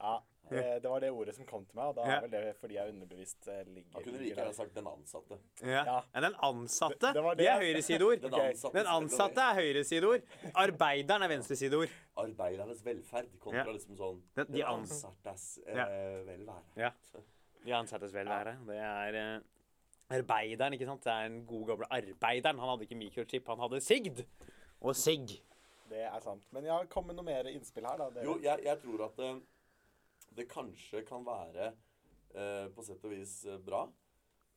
Ja, det, det var det ordet som kom til meg, og da Ja. er vel det fordi jeg underbevisst eh, ligger Da kunne like gjerne sagt 'den ansatte'. Ja. Ja. ja den ansatte, Det- det var det, det. er høyresideord. Den Ok. ansatte, Den ansatte er høyresideord. Arbeideren er venstresideord. Arbeidernes velferd kontra Ja. liksom sånn Den- de ansattes eh, Ja. velvære. Ja. De ansattes velvære. Det er eh, arbeideren, ikke sant. Det er den gode gamle arbeideren. Han hadde ikke mikrochip, han hadde sigd. Og sigg. Det er sant. Men ja, kom med noe mer innspill her, da. Det... Jo, jeg, jeg tror at det, det kanskje kan være eh, på sett og vis eh, bra.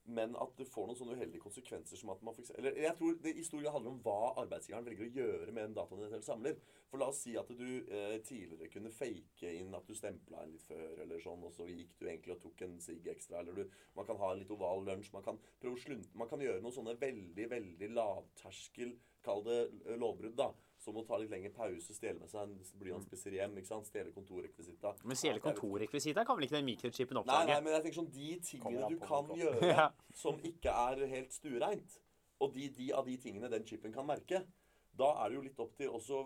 Men at det får noen sånne uheldige konsekvenser som at man eksempel, Eller jeg tror det i stor grad handler om hva arbeidsgiveren velger å gjøre med den dataen du samler. For la oss si at du eh, tidligere kunne fake inn at du stempla en litt før, eller sånn, og så gikk du egentlig og tok en sigg ekstra, eller du Man kan ha en litt oval lunsj, man kan prøve å slunte Man kan gjøre noen sånne veldig, veldig lavterskel, kall det eh, lovbrudd, da. Som å ta litt lengre pause, stjele med seg en blyantspisser hjem, ikke sant? stjele kontorrekvisita. Men stjele kontorrekvisita kan vel ikke den mikrochipen Nei, nei, men jeg tenker sånn de tingene du kan gjøre Ja. som ikke er helt stuereint, og de, de av de tingene den chipen kan merke, da er det jo litt opp til også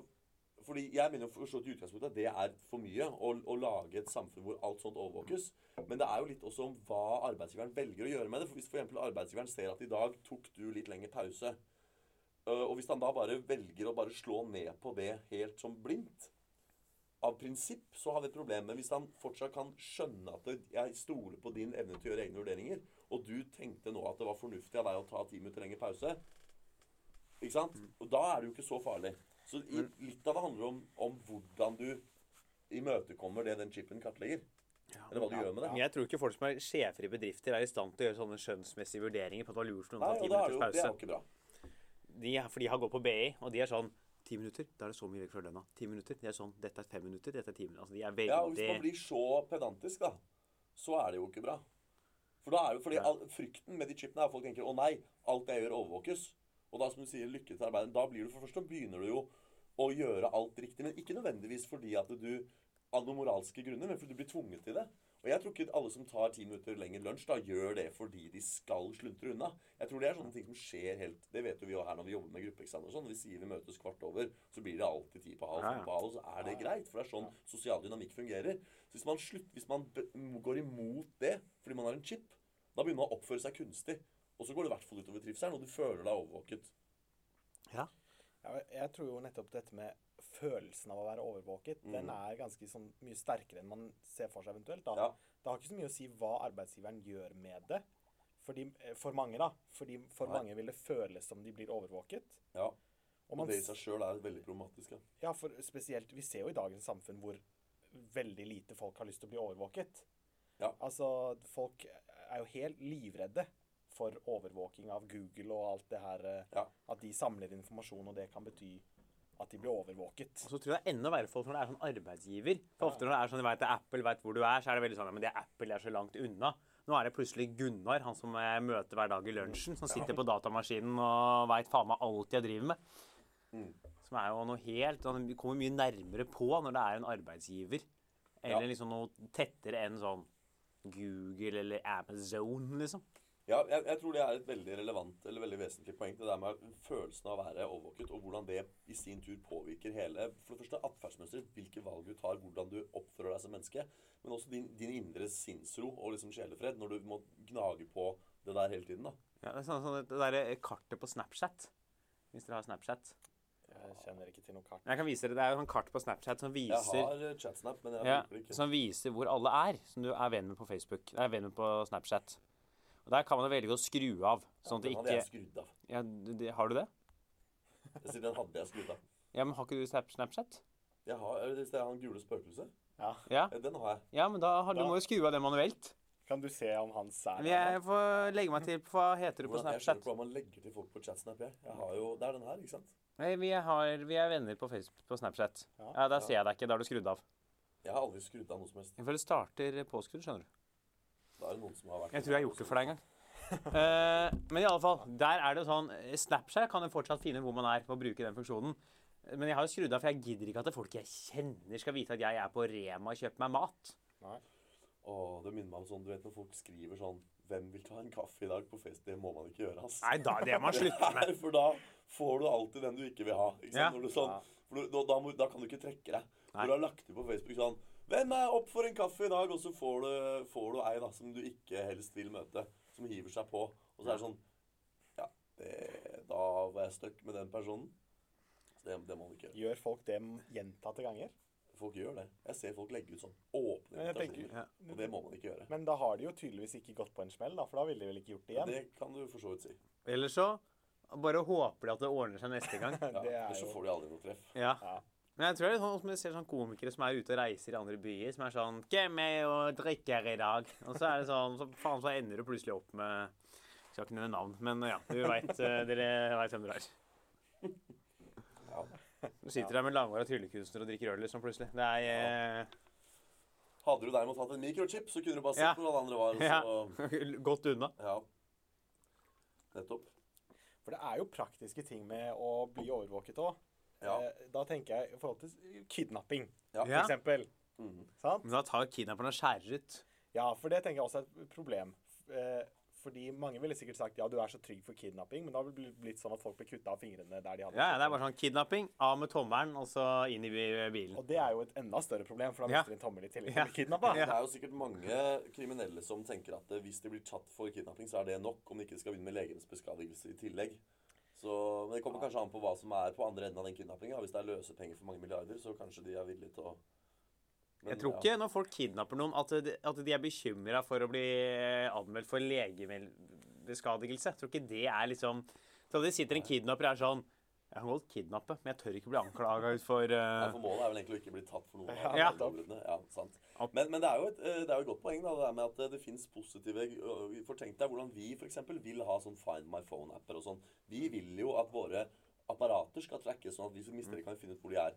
fordi Jeg mener for så vidt i utgangspunktet at det er for mye å, å lage et samfunn hvor alt sånt overvåkes. Men det er jo litt også om hva arbeidsgiveren velger å gjøre med det. For Hvis f.eks. arbeidsgiveren ser at i dag tok du litt lengre pause, og hvis han da bare velger å bare slå ned på det helt som blindt av prinsipp så har vi et problem. Men hvis han fortsatt kan skjønne at jeg stoler på din evne til å gjøre egne vurderinger, og du tenkte nå at det var fornuftig av deg å ta ti minutter lengre pause Ikke sant? Og da er det jo ikke så farlig. Så i, litt av det handler om, om hvordan du imøtekommer det den chipen kartlegger. Eller hva du gjør med det. Men jeg tror ikke folk som er sjefer i bedrifter, er i stand til å gjøre sånne skjønnsmessige vurderinger på at det var lurt for noen å ta ti er minutters pause. det er jo ikke bra. De, for de har gått på BI, og de er sånn Ti minutter, da er det så mye vekk fra lønna. Ti minutter, det er sånn. Dette er fem minutter, dette er ti minutter. Altså, de er veldig Ja, og Hvis man blir så pedantisk, da, så er det jo ikke bra. For da er jo, fordi Ja. all, Frykten med de chipene er at folk tenker å nei, alt jeg gjør, overvåkes. Og da som du sier, lykke til arbeidet. Da blir du for først, begynner du jo å gjøre alt riktig. Men ikke nødvendigvis fordi at du av noen moralske grunner, men fordi du blir tvunget til det. Og jeg tror ikke alle som tar ti minutter lenger lunsj, da gjør det fordi de skal sluntre unna. Jeg tror det er sånne ting som skjer helt Det vet jo vi jo her når vi jobber med gruppeeksamen og sånn. Vi sier vi møtes kvart over, så blir det alltid ti på halv, på halv, og så er det greit. For det er sånn sosial dynamikk fungerer. Så hvis man, slutt, hvis man går imot det fordi man har en chip, da begynner man å oppføre seg kunstig. Og så går det i hvert fall utover trivselen, og du føler deg overvåket. Ja. Ja, jeg tror jo nettopp dette med følelsen av å være overvåket, den er ganske sånn mye sterkere enn man ser for seg eventuelt. Ja. Det har ikke så mye å si hva arbeidsgiveren gjør med det. Fordi, eh, for mange, da. Fordi for Nei. mange vil det føles som de blir overvåket. Ja. Og Og det i seg sjøl er veldig problematisk. Ja. ja, for spesielt Vi ser jo i dagens samfunn hvor veldig lite folk har lyst til å bli overvåket. Ja. Altså, folk er jo helt livredde for overvåking av Google og alt det her. eh, Ja. At de samler informasjon, og det kan bety at de blir overvåket. Og så tror jeg det er enda verre folk når det er sånn arbeidsgiver. For ofte når det er sånn, de vet at Apple vet hvor du er, så er det veldig sånn ja, men det er Apple er så langt unna. Nå er det plutselig Gunnar, han som jeg møter hver dag i lunsjen, som sitter på datamaskinen og veit faen meg alt jeg driver med. Mm. Som er jo noe helt Han kommer mye nærmere på når det er en arbeidsgiver. Eller Ja. liksom noe tettere enn sånn Google eller Amazon, liksom. Ja, jeg, jeg tror det er et veldig relevant eller veldig vesentlig poeng. Det der med følelsen av å være overvåket, og hvordan det i sin tur påvirker hele For det første atferdsmønsteret, hvilke valg du tar, hvordan du oppfører deg som menneske. Men også din, din indre sinnsro og liksom sjelefred når du må gnage på det der hele tiden. da. Ja, det er sånn, sånn det derre kartet på Snapchat. Hvis dere har Snapchat. Jeg kjenner ikke til noe kart. Jeg kan vise dere, Det er jo sånn kart på Snapchat som viser Jeg har eh, chatsnap, men jeg Ja, bruker det ikke. som viser hvor alle er, som du er venn med på Facebook. Er venn med på Snapchat. Og Der kan man velge å skru av, sånn at det Den hadde jeg skrudd av. ja, det, det- Har du det? Jeg sier den hadde jeg skrudd av. Ja, men har ikke du Snap- Snapchat? Jeg har, hvis det er han gule spøkelset? Ja. Ja, Den har jeg. ja men da har, du Da- må jo skru av det manuelt. Kan du se om han sær Men jeg får legge meg til på Hva heter du på Snapchat? jeg skjønner ikke hva man legger til folk på chatsnap. Jeg. jeg har jo, Det er den her, ikke sant? Nei, vi, har, vi er venner på Facebook på Snapchat. Ja, Ja, Der ser jeg deg ikke. Da har du skrudd av. Jeg har aldri skrudd av noe som helst. For det starter påskrudd, skjønner du. Da er det noen som har vært Jeg tror jeg har gjort det for deg en gang. uh, men i alle fall, der er det jo sånn Snapchat kan jo fortsatt finne hvor man er på å bruke den funksjonen. Men jeg har jo skrudd av, for jeg gidder ikke at folk jeg kjenner, skal vite at jeg er på Rema og kjøper meg mat. Nei. Åh, det minner meg om sånn, du vet når folk skriver sånn 'Hvem vil ta en kaffe i dag?' på fest. Det må man ikke gjøre, ass. Nei, da, det må man slutte med. For da får du alltid den du ikke vil ha. Ikke sant? Ja. Når du sånn, for du, da, da, må, da kan du ikke trekke deg. For du har lagt ut på Facebook sånn 'Hvem er opp for en kaffe i dag?' Og så får du, får du ei da, som du ikke helst vil møte, som hiver seg på. Og så er det sånn Ja, det, da var jeg stuck med den personen. Så det, det må man ikke gjøre. Gjør folk det gjentatte ganger? Folk gjør det. Jeg ser folk legge ut sånn åpne invitasjoner. Ja. Og det må man ikke gjøre. Men da har de jo tydeligvis ikke gått på en smell, da, for da ville de vel ikke gjort det igjen? Det kan du for så vidt si. Eller så bare håper de at det ordner seg neste gang. Ja, det er jo... så får de aldri noe treff. Ja. Ja. Men jeg tror det er sånn som du ser sånn komikere som er ute og reiser i andre byer, som er sånn 'Hvem er og drikker i dag?' Og så er det sånn, så faen så ender du plutselig opp med jeg Skal ikke nevne navn, men ja, du vet, eh, dere veit hvem dere er. Ja. Du sitter der med langhåra tryllekunstner og drikker øl liksom plutselig. Det er eh, Hadde du derimot hatt en mikrochip, så kunne du bare sett Ja. hvor alle andre var. Så... Ja. Godt unna. ja. Nettopp. For det er jo praktiske ting med å bli overvåket òg. Ja. Da tenker jeg i forhold til kidnapping, Ja. for eksempel. Sant? Men da tar kidnapperne og skjærer ut. Ja, for det tenker jeg også er et problem. Eh, Fordi mange ville sikkert sagt ja, du er så trygg for kidnapping, men da har det blitt- sånn at folk blir kutta av fingrene der de hadde Ja, ja, det er bare sånn kidnapping, av med tommelen, og så inn i bilen. Og det er jo et enda større problem, for da mister de en tommel i tillegg til Ja. å kidnappa. Det er jo sikkert mange kriminelle som tenker at eh, hvis de blir tatt for kidnapping, så er det nok, om de ikke skal begynne med legemsbeskadigelse i tillegg. Så, men Det kommer kanskje an på hva som er på andre enden av den kidnappinga. Hvis det er løsepenger for mange milliarder, så kanskje de er villige til å Men, Jeg tror ja. ikke når folk kidnapper noen, at de, at de er bekymra for å bli anmeldt for legemiddelbeskadigelse. Jeg tror ikke det er liksom Så det sitter en kidnapper og er sånn Jeg kan godt kidnappe, men jeg tør ikke bli anklaga for Ja, uh, for Målet er vel egentlig å ikke bli tatt for noe. Ja. ja, sant. Men, men det, er jo et, eh, det er jo et godt poeng da, det der med at eh, det fins positive For tenk deg hvordan vi eksempel vil ha sånn Find my phone-apper og sånn. Vi vil jo at våre apparater skal trackes, sånn at de som mister det, kan finne ut hvor de er.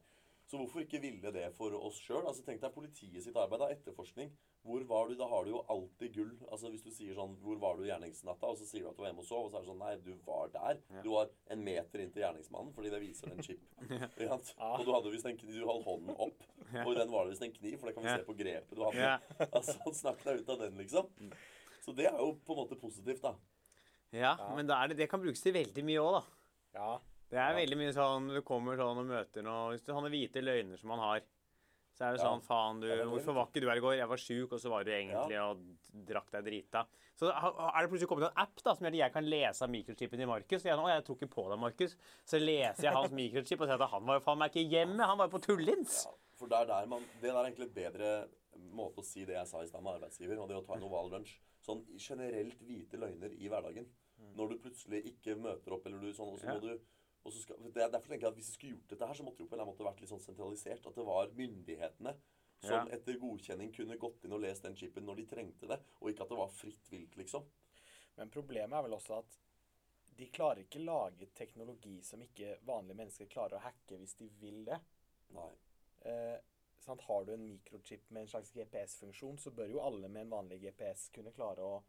Så hvorfor ikke ville det for oss sjøl? Altså, tenk deg politiet sitt arbeid, da, etterforskning. Hvor var du? Da har du jo alltid gull. Altså Hvis du sier sånn 'Hvor var du gjerningsnatta?' og så sier du at du var hjemme og sov, og så er det sånn 'Nei, du var der'. Du var en meter inntil gjerningsmannen fordi det viser en chip. ja. Og du hadde visst en kniv, du holdt hånden opp, og i den var det visst en kniv, for det kan vi se på grepet du hadde. Altså, Snakk deg ut av den, liksom. Så det er jo på en måte positivt, da. Ja, men da er det, det kan brukes til veldig mye òg, da. Ja. Det er veldig mye sånn Du kommer sånn og møter noe Hvis du har noen hvite løgner som man har, så er det sånn Faen, du Hvorfor var ikke du her i går? Jeg var sjuk, og så var du egentlig og drakk deg drita. Så er det plutselig kommet en app da som gjør at jeg kan lese av mikrochipen til Markus. Jeg, jeg tror ikke på deg, Markus. Så leser jeg hans mikrochip og ser at han var jo faen meg ikke hjemme. Han var jo på tullins. Ja, for det er der man, det er egentlig et bedre måte å si det jeg sa i stad med arbeidsgiver, og det å ta en oval lunsj. Sånn generelt hvite løgner i hverdagen. Når du plutselig ikke møter opp, eller du sånn, og så må du skal, det er Derfor tenker jeg at hvis vi skulle gjort dette her, så måtte det jo vært litt sånn sentralisert. At det var myndighetene som Ja. etter godkjenning kunne gått inn og lest den chipen når de trengte det, og ikke at det var fritt vilt, liksom. Men problemet er vel også at de klarer ikke lage teknologi som ikke vanlige mennesker klarer å hacke hvis de vil det. Nei. Eh, sant? Har du en mikrochip med en slags GPS-funksjon, så bør jo alle med en vanlig GPS kunne klare å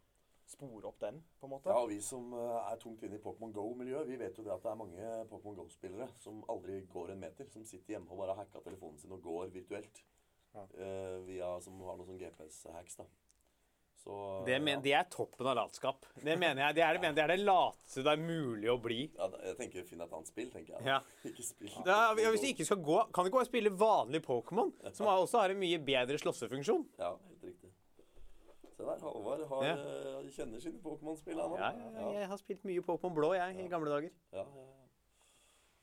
spore opp den, på en måte. Ja, og vi som eh, er tungt inne i Pokémon Go-miljøet, vi vet jo det at det er mange Pokémon Go-spillere som aldri går en meter. Som sitter hjemme og bare har hacka telefonen sin og går virtuelt. Ja. Uh, via, som har noen sånn GPS-hacks, da. Så Det, men, ja. det er toppen av latskap. Det mener jeg. Det er det, det, er det lateste det er mulig å bli. ja, Jeg tenker finn et annet spill, tenker jeg. Ja. ikke spill. Da, ja, hvis du ikke skal gå, kan du ikke bare spille vanlig Pokémon, som også har en mye bedre slåssefunksjon. Ja. Se der, Halvard har, Ja. eh, kjenner sine Pokémon-spill, Ja, ja, jeg har spilt mye Pokémon blå, jeg, i gamle dager. Ja.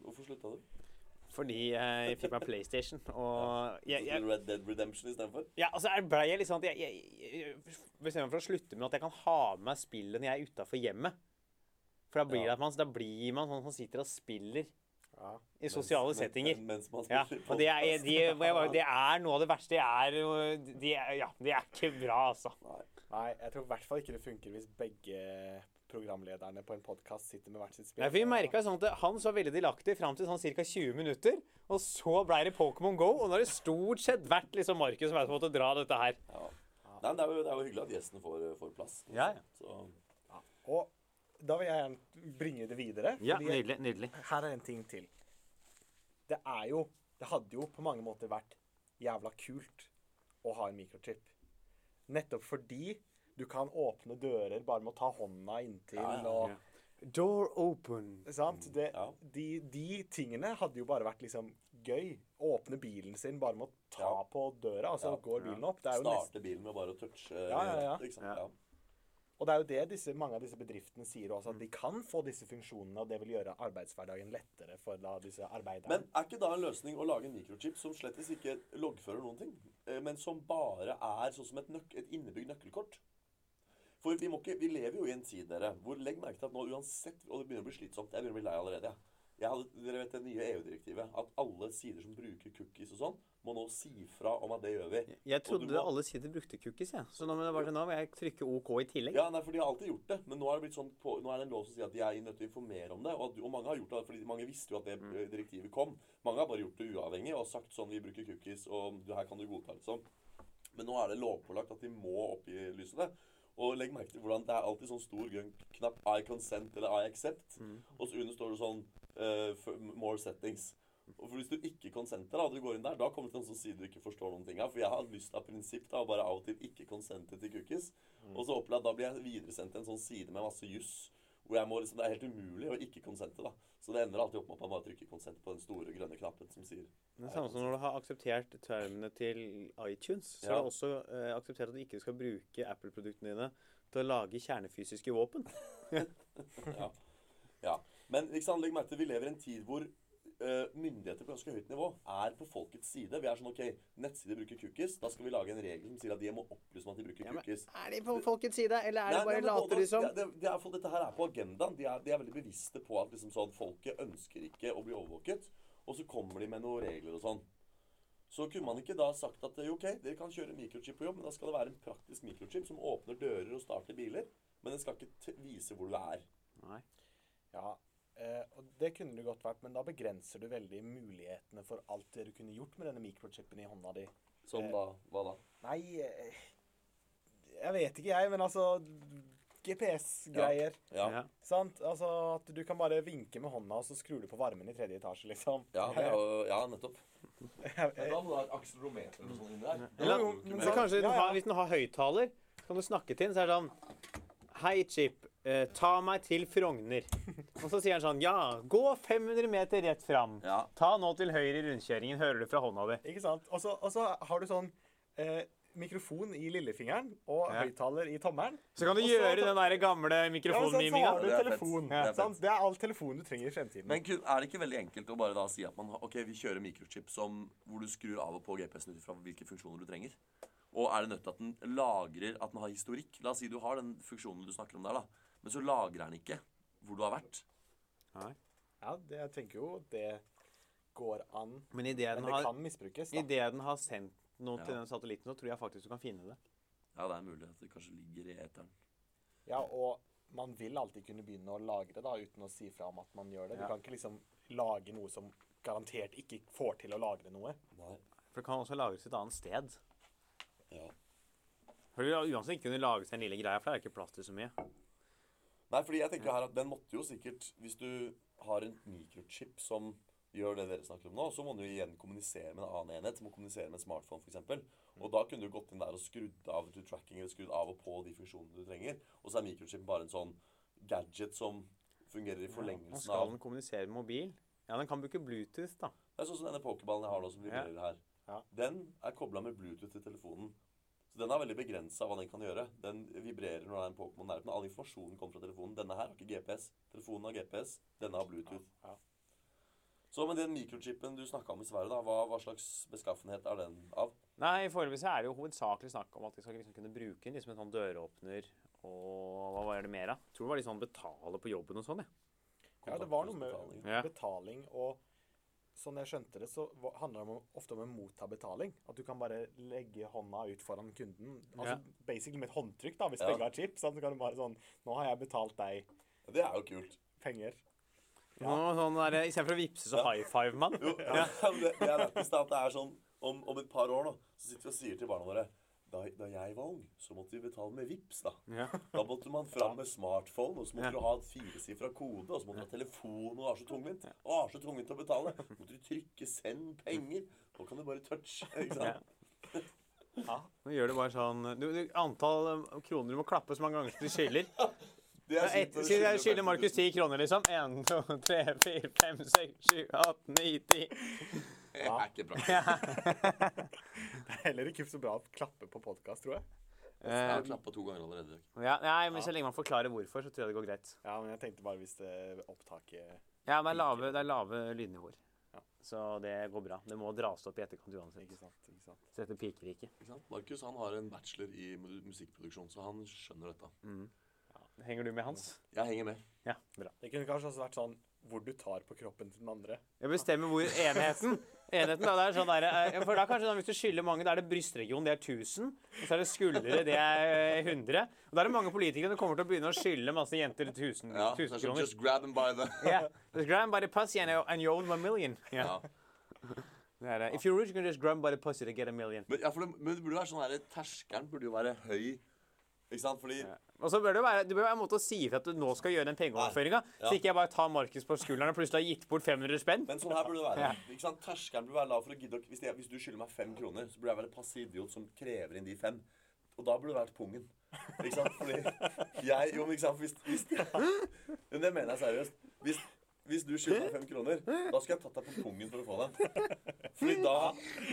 Hvorfor slutta du? Fordi jeg fikk meg PlayStation, og jeg, jeg, Red Dead Redemption istedenfor? Ja, altså ble jeg litt sånn at jeg, jeg, bestemmer meg for å slutte med at jeg kan ha med meg spillet når jeg er utafor hjemmet. For da blir, man, da blir man sånn som sitter og spiller Ja. i sosiale Mens- settinger. Mens, Mens Ja, og det er, de, jeg det er noe av det verste. Det er de Ja, det er ikke bra, altså. Nei. Nei, jeg tror i hvert fall ikke det funker hvis begge programlederne på en podkast sitter med hvert sitt spill. Nei, for vi merka sånn at Han så veldig delaktig fram til sånn ca. 20 minutter. Og så ble det Pokémon Go, og nå har det stort sett vært liksom Markus som måtte dra dette her. Ja. Nei, men det, er jo, det er jo hyggelig at gjesten får, får plass. Ja, ja. Så, Og da vil jeg gjerne bringe det videre. Ja, fordi nydelig. nydelig. her er en ting til. Det er jo Det hadde jo på mange måter vært jævla kult å ha en mikrochip. Nettopp fordi du kan åpne dører bare med å ta hånda inntil Ja, ja, og ja. Door open. Sant? Det, Ja. de, de tingene hadde jo bare vært liksom gøy. Åpne bilen sin bare med å ta Ja. på døra, og så Ja. går bilen opp. Det er jo nesten, starte bilen med bare å touche Ja, ja, ja. Ikke sant? Ja. Ja. Og det er jo det disse, mange av disse bedriftene sier også, at de kan få disse funksjonene, og det vil gjøre arbeidshverdagen lettere for da disse arbeiderne. Men er ikke da en løsning å lage en mikrochip som slettes ikke loggfører noen ting, eh, men som bare er sånn som et, nøk et innebygd nøkkelkort? For vi, må ikke, vi lever jo i en tid, dere, hvor legg merke til at nå uansett Og det begynner å bli slitsomt. Jeg begynner å bli lei allerede. Jeg. Hadde, dere vet det nye EU-direktivet. At alle sider som bruker cookies og sånn, må nå si fra om at det gjør vi. Jeg trodde må- alle sider brukte cookies, jeg. Så nå, men det var det nå må jeg trykke OK i tillegg. Ja, nei, for de har alltid gjort det. Men nå er det sånn på, nå er det en lov som sier at de er nødt til å informere om det. Og, at, og mange har gjort det, fordi mange visste jo at det eh, direktivet kom. Mange har bare gjort det uavhengig og sagt sånn Vi bruker cookies, og det her kan du godta, liksom. Men nå er det lovpålagt at de må opplyse det. Og legg merke til hvordan det er alltid sånn stor grønn knapp I consent eller I accept. Og så under står det sånn eh, for- More settings. Og for Hvis du ikke konsenter, da, du går inn der, da kommer det til en sånn side du ikke forstår noen ting av. For jeg har lyst av prinsipp da, bare av og til ikke konsente til cookies. Og så opplever jeg at da blir jeg videresendt til en sånn side med masse juss. Hvor jeg må liksom, Det er helt umulig å ikke konsente. da. Så det ender alltid opp med at man bare trykker konsent på den store grønne knappen som sier Det er samme som når du har akseptert termene til iTunes, så Ja. har du også eh, akseptert at du ikke skal bruke Apple-produktene dine til å lage kjernefysiske våpen. ja. ja. Men liksom, legg merke til vi lever i en tid hvor uh, myndigheter på ganske høyt nivå er på folkets side. Vi er sånn OK, nettsider bruker cookies. Da skal vi lage en regel som sier at de må opplyse om at de bruker Ja, men cookies. Er de på folkets side, eller er Nei, det bare nei, men later de som? Det, det, det dette her er på agendaen. De er, de er veldig bevisste på at liksom sånn, folket ønsker ikke å bli overvåket. Og så kommer de med noen regler og sånn. Så kunne man ikke da sagt at eh, OK, dere kan kjøre mikrochip på jobb, men da skal det være en praktisk mikrochip som åpner dører og starter biler. Men den skal ikke t vise hvor du er. Nei. Ja, eh, og det kunne det godt vært, men da begrenser du veldig mulighetene for alt det du kunne gjort med denne mikrochipen i hånda di. Som Eh. da Hva da? Nei, eh, jeg vet ikke jeg, men altså GPS-greier. Ja. Ja. Sant? Altså at du kan bare vinke med hånda, og så skrur du på varmen i tredje etasje, liksom. Ja, er jo, ja nettopp. Jeg- jeg- må du ha et akselerometer eller noe sånt inni der. Eller, Jo, jo, men men kanskje ja, ja. har, hvis den har høyttaler, kan du snakke til den, så er det sånn Hei, Chip. Eh, ta meg til Frogner. Og så sier han sånn Ja, gå 500 meter rett fram. Ja. Ta nå til høyre i rundkjøringen. Hører du fra hånda di? Ikke sant? Og så, har du sånn eh, mikrofon i lillefingeren og Ja. høyttaler i tommelen. Så kan du Også, gjøre den der gamle Ja, så har du Det er telefon. Det er. Det er all telefonen du trenger i fremtiden. Men er det ikke veldig enkelt å bare da si at man har, ok, vi kjører mikrochip som, hvor du skrur av og på GPS-en ut fra hvilke funksjoner du trenger? Og er det nødt til at den lagrer at den har historikk? La oss si du har den funksjonen du snakker om der, da. Men så lagrer den ikke hvor du har vært. Nei. ja, det, jeg tenker jo det går an. Men idet Men den, det har- kan misbrukes. i da. det den har sendt noe til den satellitten, så tror jeg faktisk du kan finne det. Ja, det er mulig at det kanskje ligger i eteren. Ja, og man vil alltid kunne begynne å lagre da, uten å si fra om at man gjør det. Du Ja. kan ikke liksom lage noe som garantert ikke får til å lagre noe. Nei. For det kan også lagres et annet sted. Ja. For det vil uansett ikke kunne lagres en lille greie, for det er ikke plass til så mye. Nei, fordi jeg tenker her at den måtte jo sikkert Hvis du har en mikrochip som gjør det dere snakker om nå, så må den jo igjen kommunisere med en annen enhet. Som må kommunisere med en smartphone, f.eks. Og da kunne du gått inn der og skrudd av to tracking eller skrudd av og på de funksjonene du trenger. Og så er mikrochip bare en sånn gadget som fungerer i forlengelsen av ja, skal den kommunisere med mobil? Ja, den kan bruke Bluetooth, da. Det er sånn som denne pokerballen jeg har nå, som vibrerer her. Ja. Den er kobla med Bluetooth til telefonen. Så den er veldig begrensa hva den kan gjøre. Den vibrerer når det er en Pokémon nærheten. All informasjonen kommer fra telefonen. Denne her har ikke GPS. Telefonen har GPS. Denne har Bluetooth. Ja, ja. Så med den mikrochipen du snakka om i Sverige, da, hva, hva slags beskaffenhet er den av? Nei, foreløpig er det jo hovedsakelig snakk om at de skal liksom kunne bruke den liksom en sånn døråpner og hva var det mer, da? Tror det var litt sånn betale på jobben og sånn, jeg. Ja, det var noe med betaling. Ja. betaling og Sånn jeg skjønte det, så handler det om, ofte om å motta betaling. At du kan bare legge hånda ut foran kunden. Altså Ja. basically med et håndtrykk, da, hvis Ja. begge har chip. Sant? Så kan du bare sånn Nå har jeg betalt deg Det er jo kult. penger. Nå, sånn der, Istedenfor å vippse, så high five man. Jo, ja. det, det er lettest at det er sånn om, om et par år nå, så sitter vi og sier til barna våre da, da jeg var ung, så måtte vi betale med VIPs da. Ja. Da måtte man fram med smartphone, og så måtte Ja. du ha et firesifra kode, og så måtte du ha telefon, og det var så tungvint. Å, det var så tungvint å betale. Så måtte du trykke 'send penger'. Nå kan du bare touche. ikke sant? Ja. Nå gjør du bare sånn du, du, Antall eh, kroner du må klappe så mange ganger som du skiller. Det Ja, jeg skylder skylder 50 000. Markus 10 kroner, liksom. 1, 2, 3, 4, 5, 6, 7, 8, 9, 10. Det er ikke bra. Det er heller ikke så bra å klappe på podkast, tror jeg. Jeg har klappa to ganger allerede. Ja, nei, men så lenge man forklarer hvorfor, så tror jeg det går greit. Ja, men jeg tenkte bare hvis det opptaket Ja, det er lave, det er lave lydnivåer. Ja. Så det går bra. Det må dras opp i etterkant uansett. Ikke sant? ikke sant? Så dette piker ikke. Ikke sant? Markus han har en bachelor i musikkproduksjon, så han skjønner dette. Henger du med Hans? Jeg henger med. Ja, bra. Det kunne kanskje også vært sånn hvor du tar på kroppen til den andre. Jeg bestemmer hvor enheten Enheten da, det er sånn der, eh, for da kanskje sånn, Hvis du skylder mange, da er det brystregion, det er 1000. Og så er det skuldre, det er eh, 100. Og da er det mange politikere som kommer til å begynne å skylde masse jenter 1000, Ja, 1000 kroner. just grab them by the Yeah. Just grab them by the pussy and, and you own a million. Yeah. ja. Det er uh, If you're rich, you can just grab them by the pussy to get a million. Men, ja, det, men det burde være sånn her Terskelen burde jo være høy. Ikke sant? Fordi Og så bør det være, det bør være en måte å si ifra at du nå skal gjøre den pengeoverføringa. Ja. Så ikke jeg bare tar Markus på skulderen og plutselig har gitt bort 500 spenn. Men sånn her burde det være. Ja. Ikke sant? Terskelen burde være lav for å gidde å hvis, hvis du skylder meg fem kroner, så burde jeg være passiv idiot som krever inn de fem. Og da burde det vært pungen. Ikke sant? Fordi jeg Jo, men ikke sant hvis, hvis Men det mener jeg seriøst. Hvis, hvis du skylder meg fem kroner, da skulle jeg tatt deg på pungen for å få den. Fordi da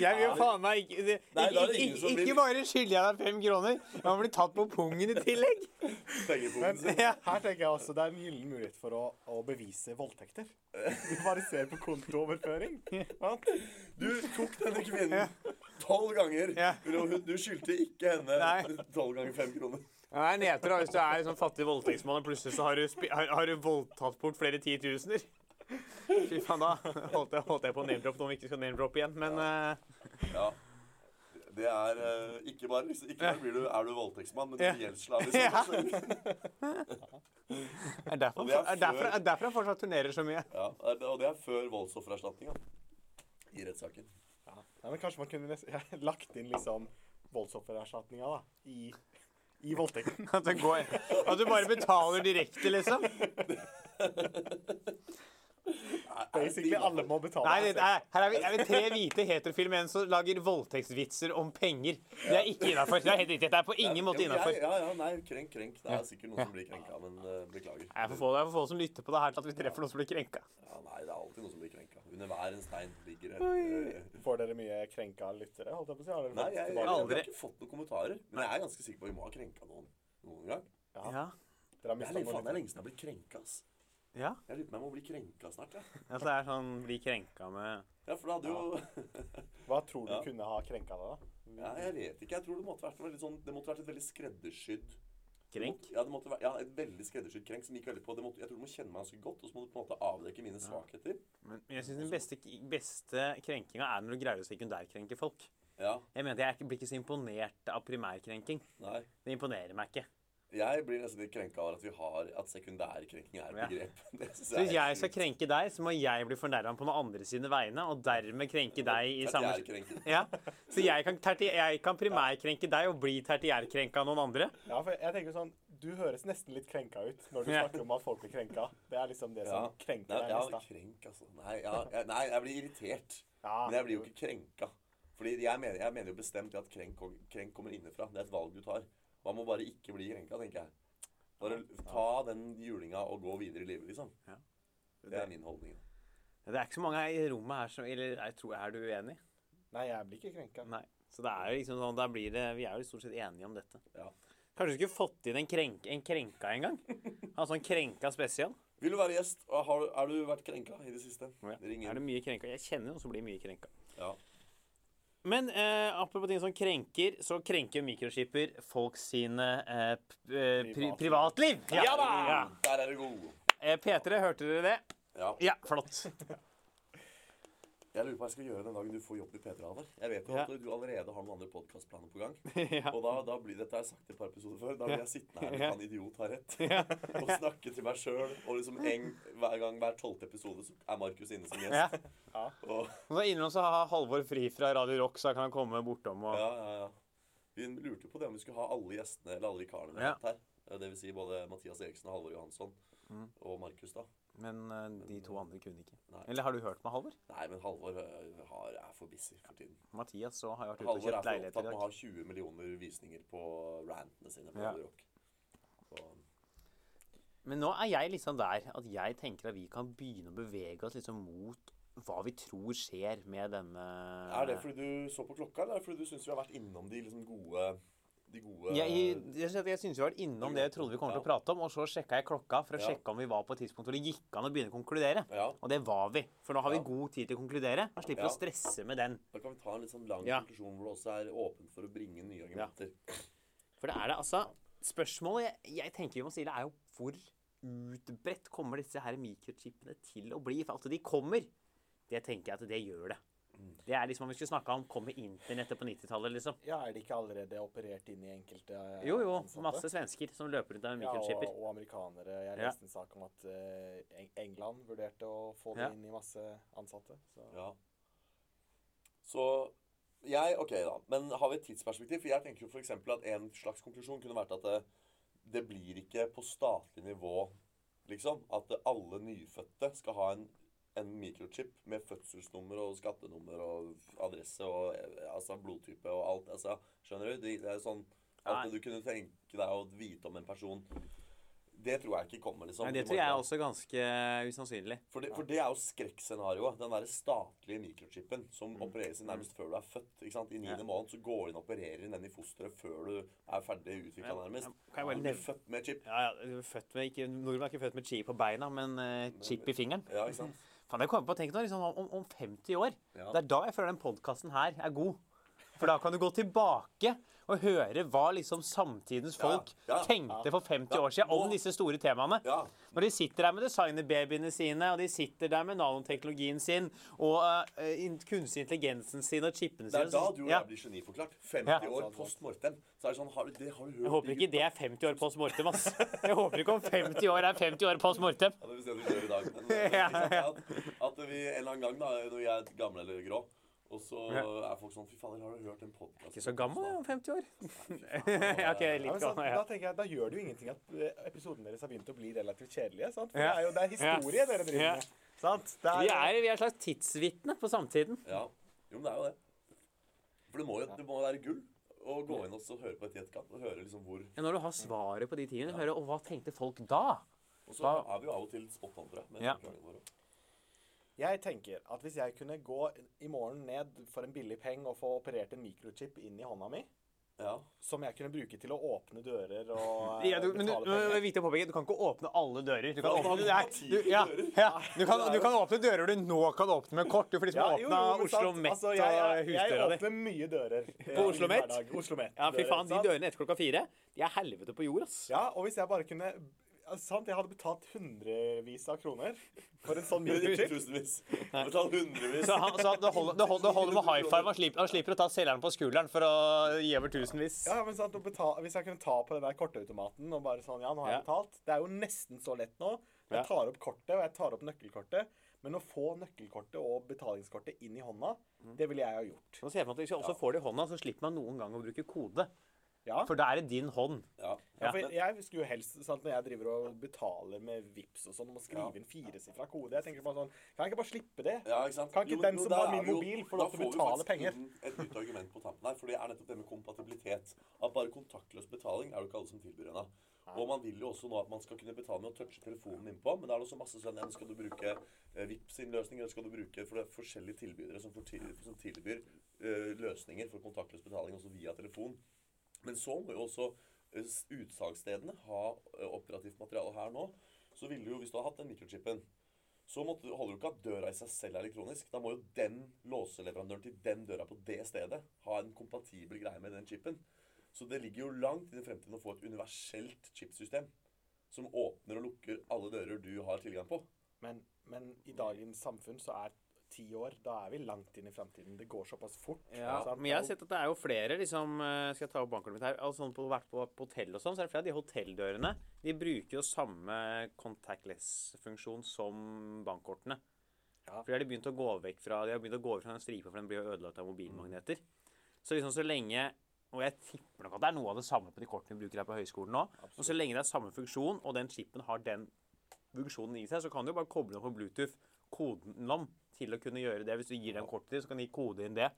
Jeg vil faen meg ikke det, Nei, da er det ikke, som ikke, blir- ikke bare skylder jeg deg fem kroner, men blir bli tatt på pungen i tillegg. Men sin Ja. her tenker jeg også det er en gyllen mulighet for å, å bevise voldtekter. Du bare ser på kontooverføring. sant? Du tok denne kvinnen tolv ganger. Ja. Du skyldte ikke henne Nei. tolv ganger fem kroner. Det er neter da, hvis du er en sånn fattig voldtektsmann, og plutselig så har du, har, har du voldtatt bort flere titusener. Fy faen, da holdt jeg, holdt jeg på å name-droppe noe vi ikke skal name-droppe igjen. Men eh, Ja. Det er uh, ikke bare liksom, Ikke bare blir du, er du voldtektsmann, men du Ja. blir gjeldsslave. Ja. er derfor, han er er derfor, er derfor fortsatt turnerer så mye. Ja, og det er før voldsoffererstatninga i rettssaken. Ja. ja. men kanskje man kunne nest- ja, lagt inn liksom voldsoffererstatninga da, i, i voldtekten. At, at du bare betaler direkte, liksom. Basically alle må betale. Nei, det, nei. her er vi, er vi tre hvite heterofile menn som lager voldtektsvitser om penger. Det er ikke innafor. Det er helt riktig. Det er på ingen måte innafor. Ja, ja, nei, krenk, krenk. Det er sikkert noen som blir krenka, men uh, beklager. Jeg får få, det er for få som lytter på det her til at vi treffer noen som blir krenka. Ja, nei, det er alltid noen som blir krenka. Under hver en stein ligger det eh, Får dere mye krenka lyttere? holdt jeg på å si? Har dere Nei, fått jeg, jeg, jeg, har ikke fått noen kommentarer. Men jeg er ganske sikker på at vi må ha krenka noen noen gang. Ja, Ja. dere har Det er, lenge, faen, det er lenge siden jeg har blitt krenka, ass. ja. Jeg lurer på om jeg må bli krenka snart, jeg. Altså, det er sånn bli krenka med Ja, for da hadde jo Hva tror du Ja. kunne ha krenka deg, da? Ja, jeg vet ikke. Jeg tror det måtte vært, sånn, det måtte vært et veldig skreddersydd krenk. Ja, det måtte være, ja, et veldig skreddersydd krenk som gikk veldig på det måtte, Jeg tror du må kjenne meg ganske godt, og så må du på en måte avdekke mine svakheter. Men jeg syns den beste, beste krenkinga er når du greier å sekundærkrenke folk. Ja, Jeg mener, jeg blir ikke så imponert av primærkrenking. nei. Det imponerer meg ikke. Jeg blir nesten litt krenka over at vi har at sekundærkrenking er et Ja. begrep. Hvis jeg skal krenke deg, så må jeg bli fornærma på noen andre sine vegne, og dermed krenke deg i samme Ja, Så jeg kan, terti jeg kan primærkrenke deg og bli tertiærkrenka av noen andre? Ja, for jeg tenker sånn Du høres nesten litt krenka ut når du snakker om at folk blir krenka. Det er liksom det Ja. som krenker deg mest. Ja, krenk, altså. Nei, ja, jeg, nei, jeg blir irritert. Ja, Men jeg blir jo ikke krenka. Fordi jeg mener, jeg mener jo bestemt at krenk, krenk kommer innenfra. Det er et valg du tar. Man må bare ikke bli krenka, tenker jeg. Bare ta den julinga og gå videre i livet, liksom. Ja. Det er min holdning. Det er ikke så mange i rommet her som Eller jeg tror, er du uenig? Nei, jeg blir ikke krenka. Nei. Så det er jo liksom sånn, da blir det Vi er jo stort sett enige om dette. Ja. Kanskje du skulle fått inn en, krenk, en krenka en gang? Ha sånn krenka spesial? Vil du være gjest? Har, har du vært krenka i det siste? Ja. Ring Er du mye krenka? Jeg kjenner noen som blir mye krenka. Ja. Men eh, apropos ting som krenker, så krenker mikroskipper folk sine eh, eh, pri Privatliv. Ja. Ja da! Der er du god. Eh, P3, hørte dere det? Ja. Ja, flott. Jeg lurer på hva jeg skal gjøre den dagen du får jobb i P3, Halvard. Jeg vet jo Ja. at du allerede har noen andre podkastplaner på gang. ja. Og da, da blir dette har jeg sagt et par episoder før. Da blir jeg sittende her med han idiot har rett. Og snakke til meg sjøl. Og liksom en, hver gang hver tolvte episode så er Markus inne som gjest. Ja. Og, Og så har Halvor fri fra Radio Rock, så han kan komme bortom og ja, ja, ja. Vi lurte jo på det om vi skulle ha alle gjestene eller alle vikarene vi Ja. her. Dvs. Si både Mathias Eriksen og Halvor Johansson. Mm. Og Markus, da. Men men de to andre kunne ikke. Nei. Eller har du hørt med Halvor? Nei, men Halvor eh, har, er for busy for tiden. Mathias så har jeg vært ute og Halvor er for opptatt med å ha 20 millioner visninger på rantene sine på Ja. Rock. Så, Men nå er jeg liksom der at jeg tenker at vi kan begynne å bevege oss liksom mot hva vi tror skjer med denne er det fordi du så på klokka, eller er det fordi du syns vi har vært innom de liksom gode De gode jeg, jeg, jeg syns vi har vært innom det jeg trodde vi kom til å prate om, og så sjekka jeg klokka for å Ja. sjekke om vi var på et tidspunkt hvor det gikk an å begynne å konkludere. Ja, Og det var vi. For nå har vi god tid til å konkludere. Man slipper Ja. å stresse med den. da kan vi ta en litt sånn lang konklusjon hvor det også er åpent for å bringe nye argumenter. For det er det, altså Spørsmålet jeg, jeg tenker vi må stille, er jo hvor utbredt kommer disse her mikrochipene til å bli? For at de kommer, det tenker jeg at det gjør det. Det er liksom om vi skulle snakka om kommer internettet på 90-tallet, liksom. Ja, er det ikke allerede operert inn i enkelte ansatte? Jo, jo. ansatte? Masse svensker som løper rundt med Ja, og, og amerikanere. Jeg Ja. leste en sak om at uh, England vurderte å få det Ja. inn i masse ansatte. Så. Ja. Så jeg OK, da. Men har vi et tidsperspektiv? For jeg tenker jo f.eks. at en slags konklusjon kunne vært at det, det blir ikke på statlig nivå, liksom. At alle nyfødte skal ha en, en mikrochip med fødselsnummer og skattenummer og adresse og eh, altså blodtype og alt. Altså, skjønner du? Det, det er sånn at det du kunne tenke deg å vite om en person. Det tror jeg ikke kommer, liksom. Nei, det tror jeg er også ganske usannsynlig. For det, for det er jo skrekkscenarioet. Den der statlige mikrochipen som Mm. opereres nærmest før du er født. ikke sant? I niende Ja. måned så går inn og opererer den i fosteret før du er ferdig utvikla, Ja, nærmest. jeg bare Du blir født med chip. Ja, ja, du er født med, ikke, Nordmenn er ikke født med chip på beina, men uh, chip i fingeren. Ja, ikke sant? Faen, jeg kommer på å tenke nå, liksom, om, om 50 år. Ja. Det er da jeg føler den podkasten her er god. For da kan du gå tilbake og høre hva liksom samtidens folk Ja, ja, tenkte for 50 Ja, år siden om disse store temaene. Når de sitter der med designerbabyene sine, og de sitter der med nanoteknologien sin, og uh, kunstig intelligensen sin og chipene sine Det er da du og jeg blir geniforklart. 50 Ja. år post mortem. Så er det sånn Har det har du hørt Jeg håper ikke det er 50 år post mortem, ass. Jeg håper ikke om 50 år er 50 år post mortem. Ja, det si at vi gjør i dag. Men, eh. At, at vi en eller annen gang, da, når vi er gamle eller grå, og så Ja. er folk sånn Fy fader, har du hørt en podkast? Ikke så gammel, jeg, om 50 år. ja, OK, litt men sant, gammel. da tenker jeg, da gjør det jo ingenting at eh, episoden deres har begynt å bli relativt kjedelige. Sant? For Ja. det er jo det er historie dere driver Ja. med. Sant? Det Vi er, vi er et slags tidsvitne på samtiden. Ja. Jo, men det er jo det. For det må jo det må være gull å gå inn og så høre på et i og høre liksom hvor Ja, når du har svaret på de tingene, høre, og hva tenkte folk da? Og så da, er vi jo av og til spot-andre. Ja. Jeg tenker at hvis jeg kunne gå i morgen ned for en billig peng og få operert en mikrochip inn i hånda mi, Ja. som jeg kunne bruke til å åpne dører og eh, Ja, du, men betale er penger å påpeke, du kan ikke åpne alle dører. Du kan, åpne, du nei, du, ja, du, kan, du kan åpne dører du nå kan åpne med kort. Du får liksom Ja, åpna Oslo Met altså, jeg, jeg, jeg di. åpner mye dører. eh, På Oslo Met? Oslo Met. Ja, fy faen, de dørene etter klokka fire, de er helvete på jord, ass. Ja, og hvis jeg bare kunne ja, Sant, jeg hadde betalt hundrevis av kroner for en sånn hundrevis. Så, han, så det, holder, det, holder, det holder med high five. Han slipper, han slipper å ta selgeren på skulderen for å gi over tusenvis. Ja, men sant, å betale, Hvis jeg kunne ta på den der kortautomaten og bare sånn Ja, nå har jeg Ja. betalt. Det er jo nesten så lett nå. Jeg tar opp kortet, og jeg tar opp nøkkelkortet. Men å få nøkkelkortet og betalingskortet inn i hånda, Mm. det ville jeg ha gjort. Nå ser jeg for meg at Hvis jeg også får det i hånda, så slipper man noen gang å bruke kode. Ja, For da er det din hånd. Ja. ja for jeg skulle jo helst, sant, når jeg driver og betaler med VIPs og sånn, må skrive Ja. inn firesifra kode Jeg tenker bare sånn Kan jeg ikke bare slippe det? Ja, ikke sant? Kan ikke Jo, den jo, som har min jo- mobil, få da lov til å får vi betale faktisk penger? Et nytt argument på tampen her, for det er nettopp det med kompatibilitet. At bare kontaktløs betaling er det ikke alle som tilbyr ennå. Og man vil jo også nå at man skal kunne betale med å touche telefonen innpå, men da er det også masse sånn Skal du bruke eh, Vipps sin løsning, eller skal du bruke For det er forskjellige tilbydere som tilbyr eh, løsninger for kontaktløs betaling også via telefon. Men så må jo også eh, utsalgsstedene ha eh, operativt materiale her nå. Så ville jo, hvis du hadde hatt den mikrochipen, så måtte, holder du ikke at døra i seg selv er elektronisk. Da må jo den låseleverandøren til den døra på det stedet ha en kompatibel greie med den chipen. Så det ligger jo langt inn i fremtiden å få et universelt chipsystem som åpner og lukker alle dører du har tilgang på. Men, men i dagens samfunn så er ti år Da er vi langt inn i framtiden. Det går såpass fort. Ja, sant? men jeg har sett at det er jo flere liksom, eh, Skal jeg ta opp bankkortet mitt her? Altså, på, vært på, på hotell og sånn, så er det flere av de hotelldørene De bruker jo samme contactless-funksjon som bankkortene. Ja. For de har begynt å gå vekk fra De har begynt å gå vekk fra den stripa, for den blir jo ødelagt av mobilmagneter. Så liksom så lenge Og jeg tipper nok at det er noe av det samme på de kortene vi bruker her på høyskolen nå. Og så lenge det er samme funksjon, og den chipen har den funksjonen i seg, så kan du jo bare koble opp på Bluetooth koden om til å kunne gjøre det. Hvis du gir dem kortet ditt, så kan de kode inn det.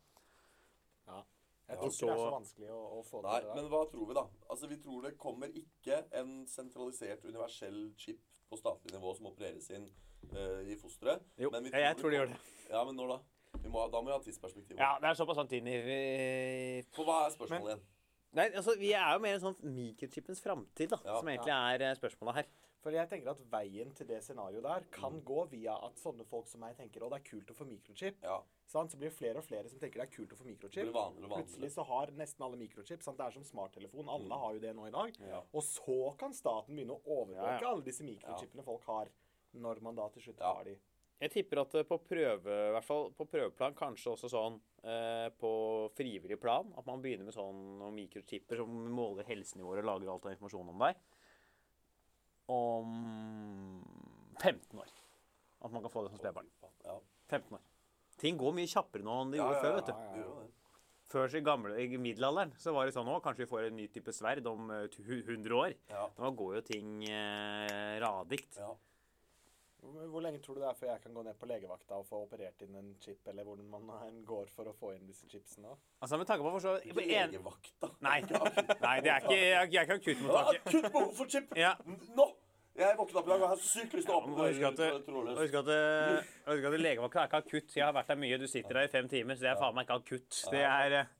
Jeg tror ikke det er så vanskelig å, å få Nei, til det. men hva tror vi, da? Altså, Vi tror det kommer ikke en sentralisert, universell chip på statlig nivå som opereres inn uh, i fosteret. Jo, Men vi ja, jeg tror det gjør det. Ja, men når da? Vi må, da må vi ha tidsperspektiv. Ja, det er såpass sant inn i For hva er spørsmålet igjen? Nei, altså, Vi er jo mer en sånn mikrochipens framtid, da, Ja. som egentlig er eh, spørsmålet her. For jeg tenker at veien til det scenarioet der kan gå via at sånne folk som meg tenker å det er kult å få mikrochip. Ja. Sant? Så blir det flere og flere som tenker det er kult å få mikrochip. Vanligere vanligere. Plutselig så har nesten alle mikrochip. Sant? Det er som smarttelefon. Alle har jo det nå i dag. Ja. Og så kan staten begynne å overvåke Ja, ja. alle disse mikrochipene folk har, når man da til slutt Ja. har de. Jeg tipper at eh, på prøve, i hvert fall på prøveplan, kanskje også sånn eh, på frivillig plan, at man begynner med sånn mikrochipper som måler helsenivået og lager alt den informasjon om deg, om 15 år. At man kan få det som spedbarn. 15 år. Ting går mye kjappere nå enn det gjorde før, vet du. Før så i, gamle, i middelalderen så var det sånn nå, kanskje vi får en ny type sverd om eh, 100 år. Ja. Nå går jo ting eh, radikt. Ja. Hvor lenge tror du det er før jeg kan gå ned på legevakta og få operert inn en chip, eller hvordan man går for å få inn disse chipsene? da? Altså med tanke på for så legevakta. Nei. Nei, det er ikke, jeg, er ikke akuttmottaket. Akutt behov for chip! Ja. Nå! Jeg våkna opp i dag og har sykt lyst til å Ja, åpne Husk at, husk at, husk at legevakta er ikke akutt. Jeg har vært der mye. Du sitter der i fem timer, så det er faen meg ikke akutt. Det er eh,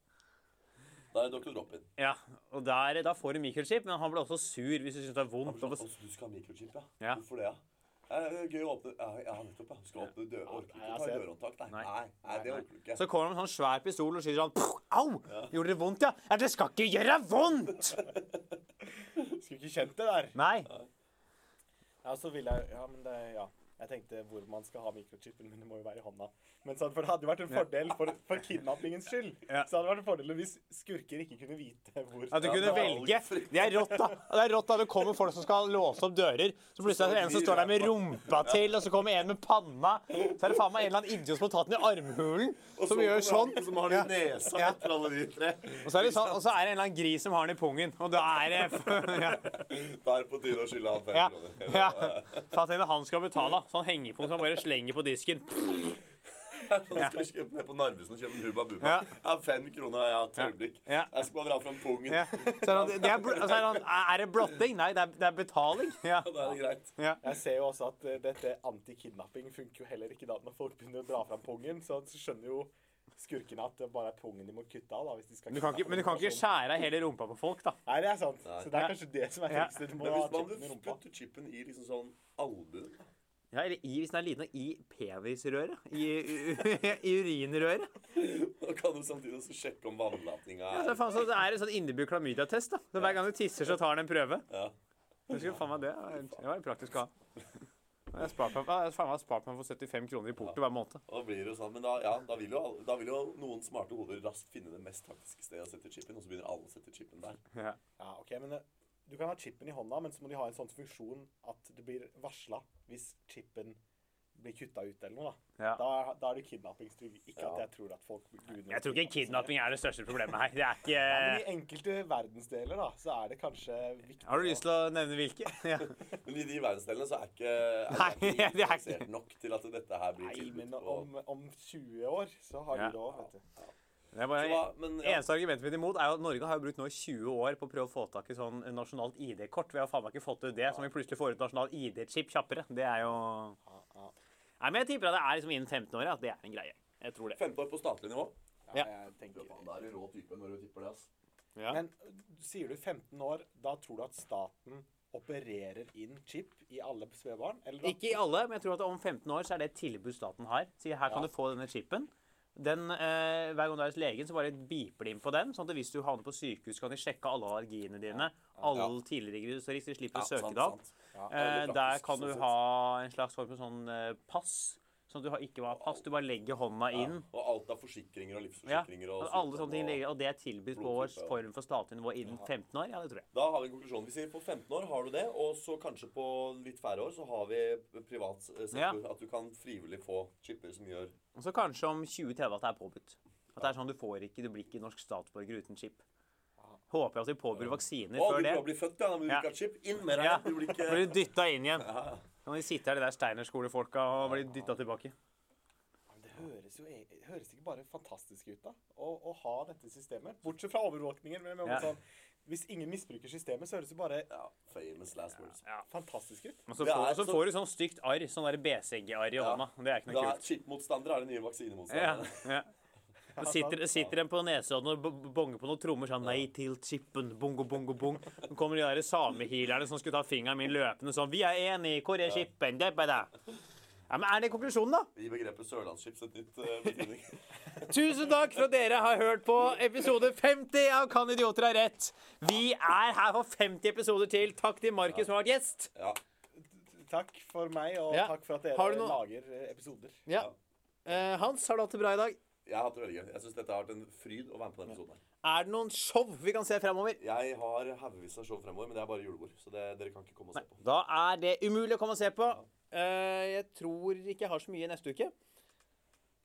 Da er det Dr. Drop-in. Ja. Og der, da får du mikrochip, men han blir også sur hvis du syns det er vondt. få- Altså, du skal ha mikrochip, ja? Ja. Hvorfor det, ja? Ja, gøy å åpne Ja, ja nettopp, ja. Skal åpne dør. Orker ikke ta dørhåndtak, nei. Nei. Nei, det orker du ikke. Så kommer han med en sånn svær pistol og sier sånn Au! Au! Gjorde det vondt, ja? Ja, det skal ikke gjøre vondt! Skulle ikke kjent det der. Nei. Ja, så vil jeg Ja, men det Ja. Jeg tenkte hvor man skal ha mikrochipen, men det må jo være i hånda. Men sånn, For det hadde jo vært en fordel for, for kidnappingens skyld. Ja. Så hadde det vært en fordel hvis skurker ikke kunne vite hvor At du kunne velge. Det er rått, da. Det er rått da det kommer folk som skal låse opp dører. Så plutselig er det en som står der med rumpa til, og så kommer en med panna. Så er det faen meg en eller annen idiot som har tatt den i armhulen, som gjør sånn. Som har den i nesa Ja. etter alle de tre. Og så er det sånn, og så er det en eller annen gris som har den i pungen. Og da er det ja. Da er det på tide å skylde han fem Ja. kroner. ja. Fatt henne han skal betale. Sånn hengepunkt som bare slenger på disken. Nå skal jeg kjøpe ned på Narvesen og kjøpe en Hubba Bubba. Ja. Ja, fem kroner, ja, et øyeblikk. Ja. Jeg skal bare dra fram pungen. Ja. Så er det, det er, altså, er, det, det blotting? Nei, det er, det er betaling. Ja. Da er det greit. Ja. Jeg ser jo også at uh, dette anti-kidnapping funker jo heller ikke da når folk begynner å dra fram pungen. Så så skjønner jo skurkene at det bare er pungen de må kutte av. da, hvis de skal Du kan ikke, men du kan ikke skjære av hele rumpa på folk, da. Nei, det er sant. Nei. Så det er kanskje det som er Ja. trikset. Du Men hvis man putter chipen i liksom sånn albuen Ja, eller i, hvis den er liten, nok, i penisrøret. I, i urinrøret. Da kan du samtidig også sjekke om vannlatninga Ja, så er faen, så det er en sånn innebygd klamydiatest. da. Så Hver gang du tisser, så tar den en prøve. ja. husker skulle faen meg det. Det var praktisk å ha. Jeg har meg, spart meg for 75 kroner i porto hver måned. Da blir det jo sånn, Men da, ja, da, vil jo, da vil jo noen smarte hoder raskt finne det mest taktiske stedet å sette chipen, og så begynner alle å sette chipen der. Ja. Ja, ok, men eh, Du kan ha chipen i hånda, men så må de ha en sånn funksjon at du blir varsla hvis chipen blir kutta ut eller noe. Da Ja. Da, er- da er det kidnappingstrygg. Ikke Ja. at jeg tror at folk Jeg tror ikke kidnapping er det største problemet her. Det er Ja, men I enkelte verdensdeler da, så er det kanskje viktig Har du lyst til å nevne hvilke? Ja. Men i de verdensdelene så er ikke er Nei, ikke det er ikke- nok til at dette her blir Nei, men på om, om 20 år så har Ja. de lov, vet du. Det er Så men, ja. Eneste argumentet mitt imot er jo at Norge har jo brukt nå 20 år på å prøve å få tak i sånn nasjonalt ID-kort. Vi har faen meg ikke fått til det, så om vi plutselig får ut nasjonal ID-chip kjappere. Det er jo Ja, ja. Nei, men jeg tipper at det er liksom innen 15 år, at det er en greie. Jeg tror det. 15 år på statlig nivå. ja, Ja. jeg tenker Da er du rå type når du tipper det, altså. Ja. Men øh, sier du 15 år, da tror du at staten opererer inn chip i alle spedbarn? Ikke i alle, men jeg tror at om 15 år så er det et tilbud staten har. Sier her kan Ja. du få denne chipen. Den, eh, hver gang du er hos legen, så bare biper de inn på den. sånn at hvis du havner på sykehus, kan de sjekke alle allergiene dine. Alle tidligere så de slipper å søke det opp. Ja. Eh, der kan du ha en slags form for sånn eh, pass. Sånn at du har, ikke må pass, du bare legger hånda Ja, inn. og alt av forsikringer og Ja, livsforsikringer og alle sånne ting ligger, og det er tilbudt på vår form for statlig nivå innen 15 år. Ja, det tror jeg. Da har vi en konklusjon. Vi sier på 15 år har du det, og så kanskje på litt færre år så har vi privat eh, sektor. Ja. At du kan frivillig få chipper som gjør Og så kanskje om 2030 at det er påbudt. At det er sånn du får ikke, du blir ikke norsk statsborger uten chip. Håper at vi påbyr vaksiner ja. før du det. å bli født, ja. Da må du Ja. ikke ha chip. Inn med deg. Ja. Du blir ikke blir dytta inn igjen. Ja. ja. Kan de sitte her, de der Steiner-skolefolka, og bli dytta tilbake. Det høres jo e- høres ikke bare fantastisk ut, da, å, å ha dette systemet. Bortsett fra overvåkningen. Men, men Ja. sånn, hvis ingen misbruker systemet, så høres det bare ja. Famous last words. fantastisk ut. Men så får, så så- får du sånn stygt arr, sånn BCG-arr i Ja. hånda. Det er ikke noe er Chip-motstandere er de nye Ja, vaksinemotstandere. ja. Så sitter, sitter en på Nesodden og bonger på noen trommer sånn Nei til chipen, bongo, bongo, bong. Så kommer de der samehealerne som skulle ta fingeren min løpende sånn Vi er enige, hvor er chipen? Det er. Ja, men Er det konklusjonen, da? Gi begrepet sørlandschips et nytt uh, betydning. Tusen takk for at dere har hørt på episode 50 av Kan idioter ha rett. Vi er her for 50 episoder til. Takk til Markus som har vært gjest. Ja. Takk for meg, og Ja. takk for at dere lager eh, episoder. Ja. Uh, Hans, har du hatt det bra i dag? Jeg har hatt det veldig gøy. Jeg syns dette har vært en fryd å være med på denne episoden. her. Er det noen show vi kan se fremover? Jeg har haugevis av show fremover, men det er bare julebord. Så det, dere kan ikke komme og se på. Da er det umulig å komme og se på. Eh, jeg tror ikke jeg har så mye neste uke.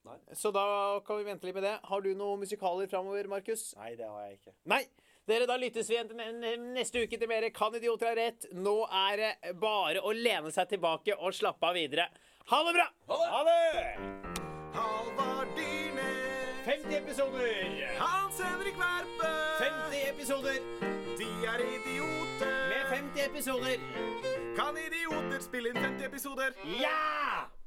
Nei. Så da kan vi vente litt med det. Har du noen musikaler framover, Markus? Nei, det har jeg ikke. Nei. Dere, da lyttes vi igjen til ne- neste uke til mer Kan idioter ha rett. Nå er det bare å lene seg tilbake og slappe av videre. Ha det bra! Ha det! Halvard Dyrnes, 50 episoder! Hans Henrik Verpe, 50 episoder de er idioter. med 50 episoder. Kan idioter spille inn 50 episoder? Ja!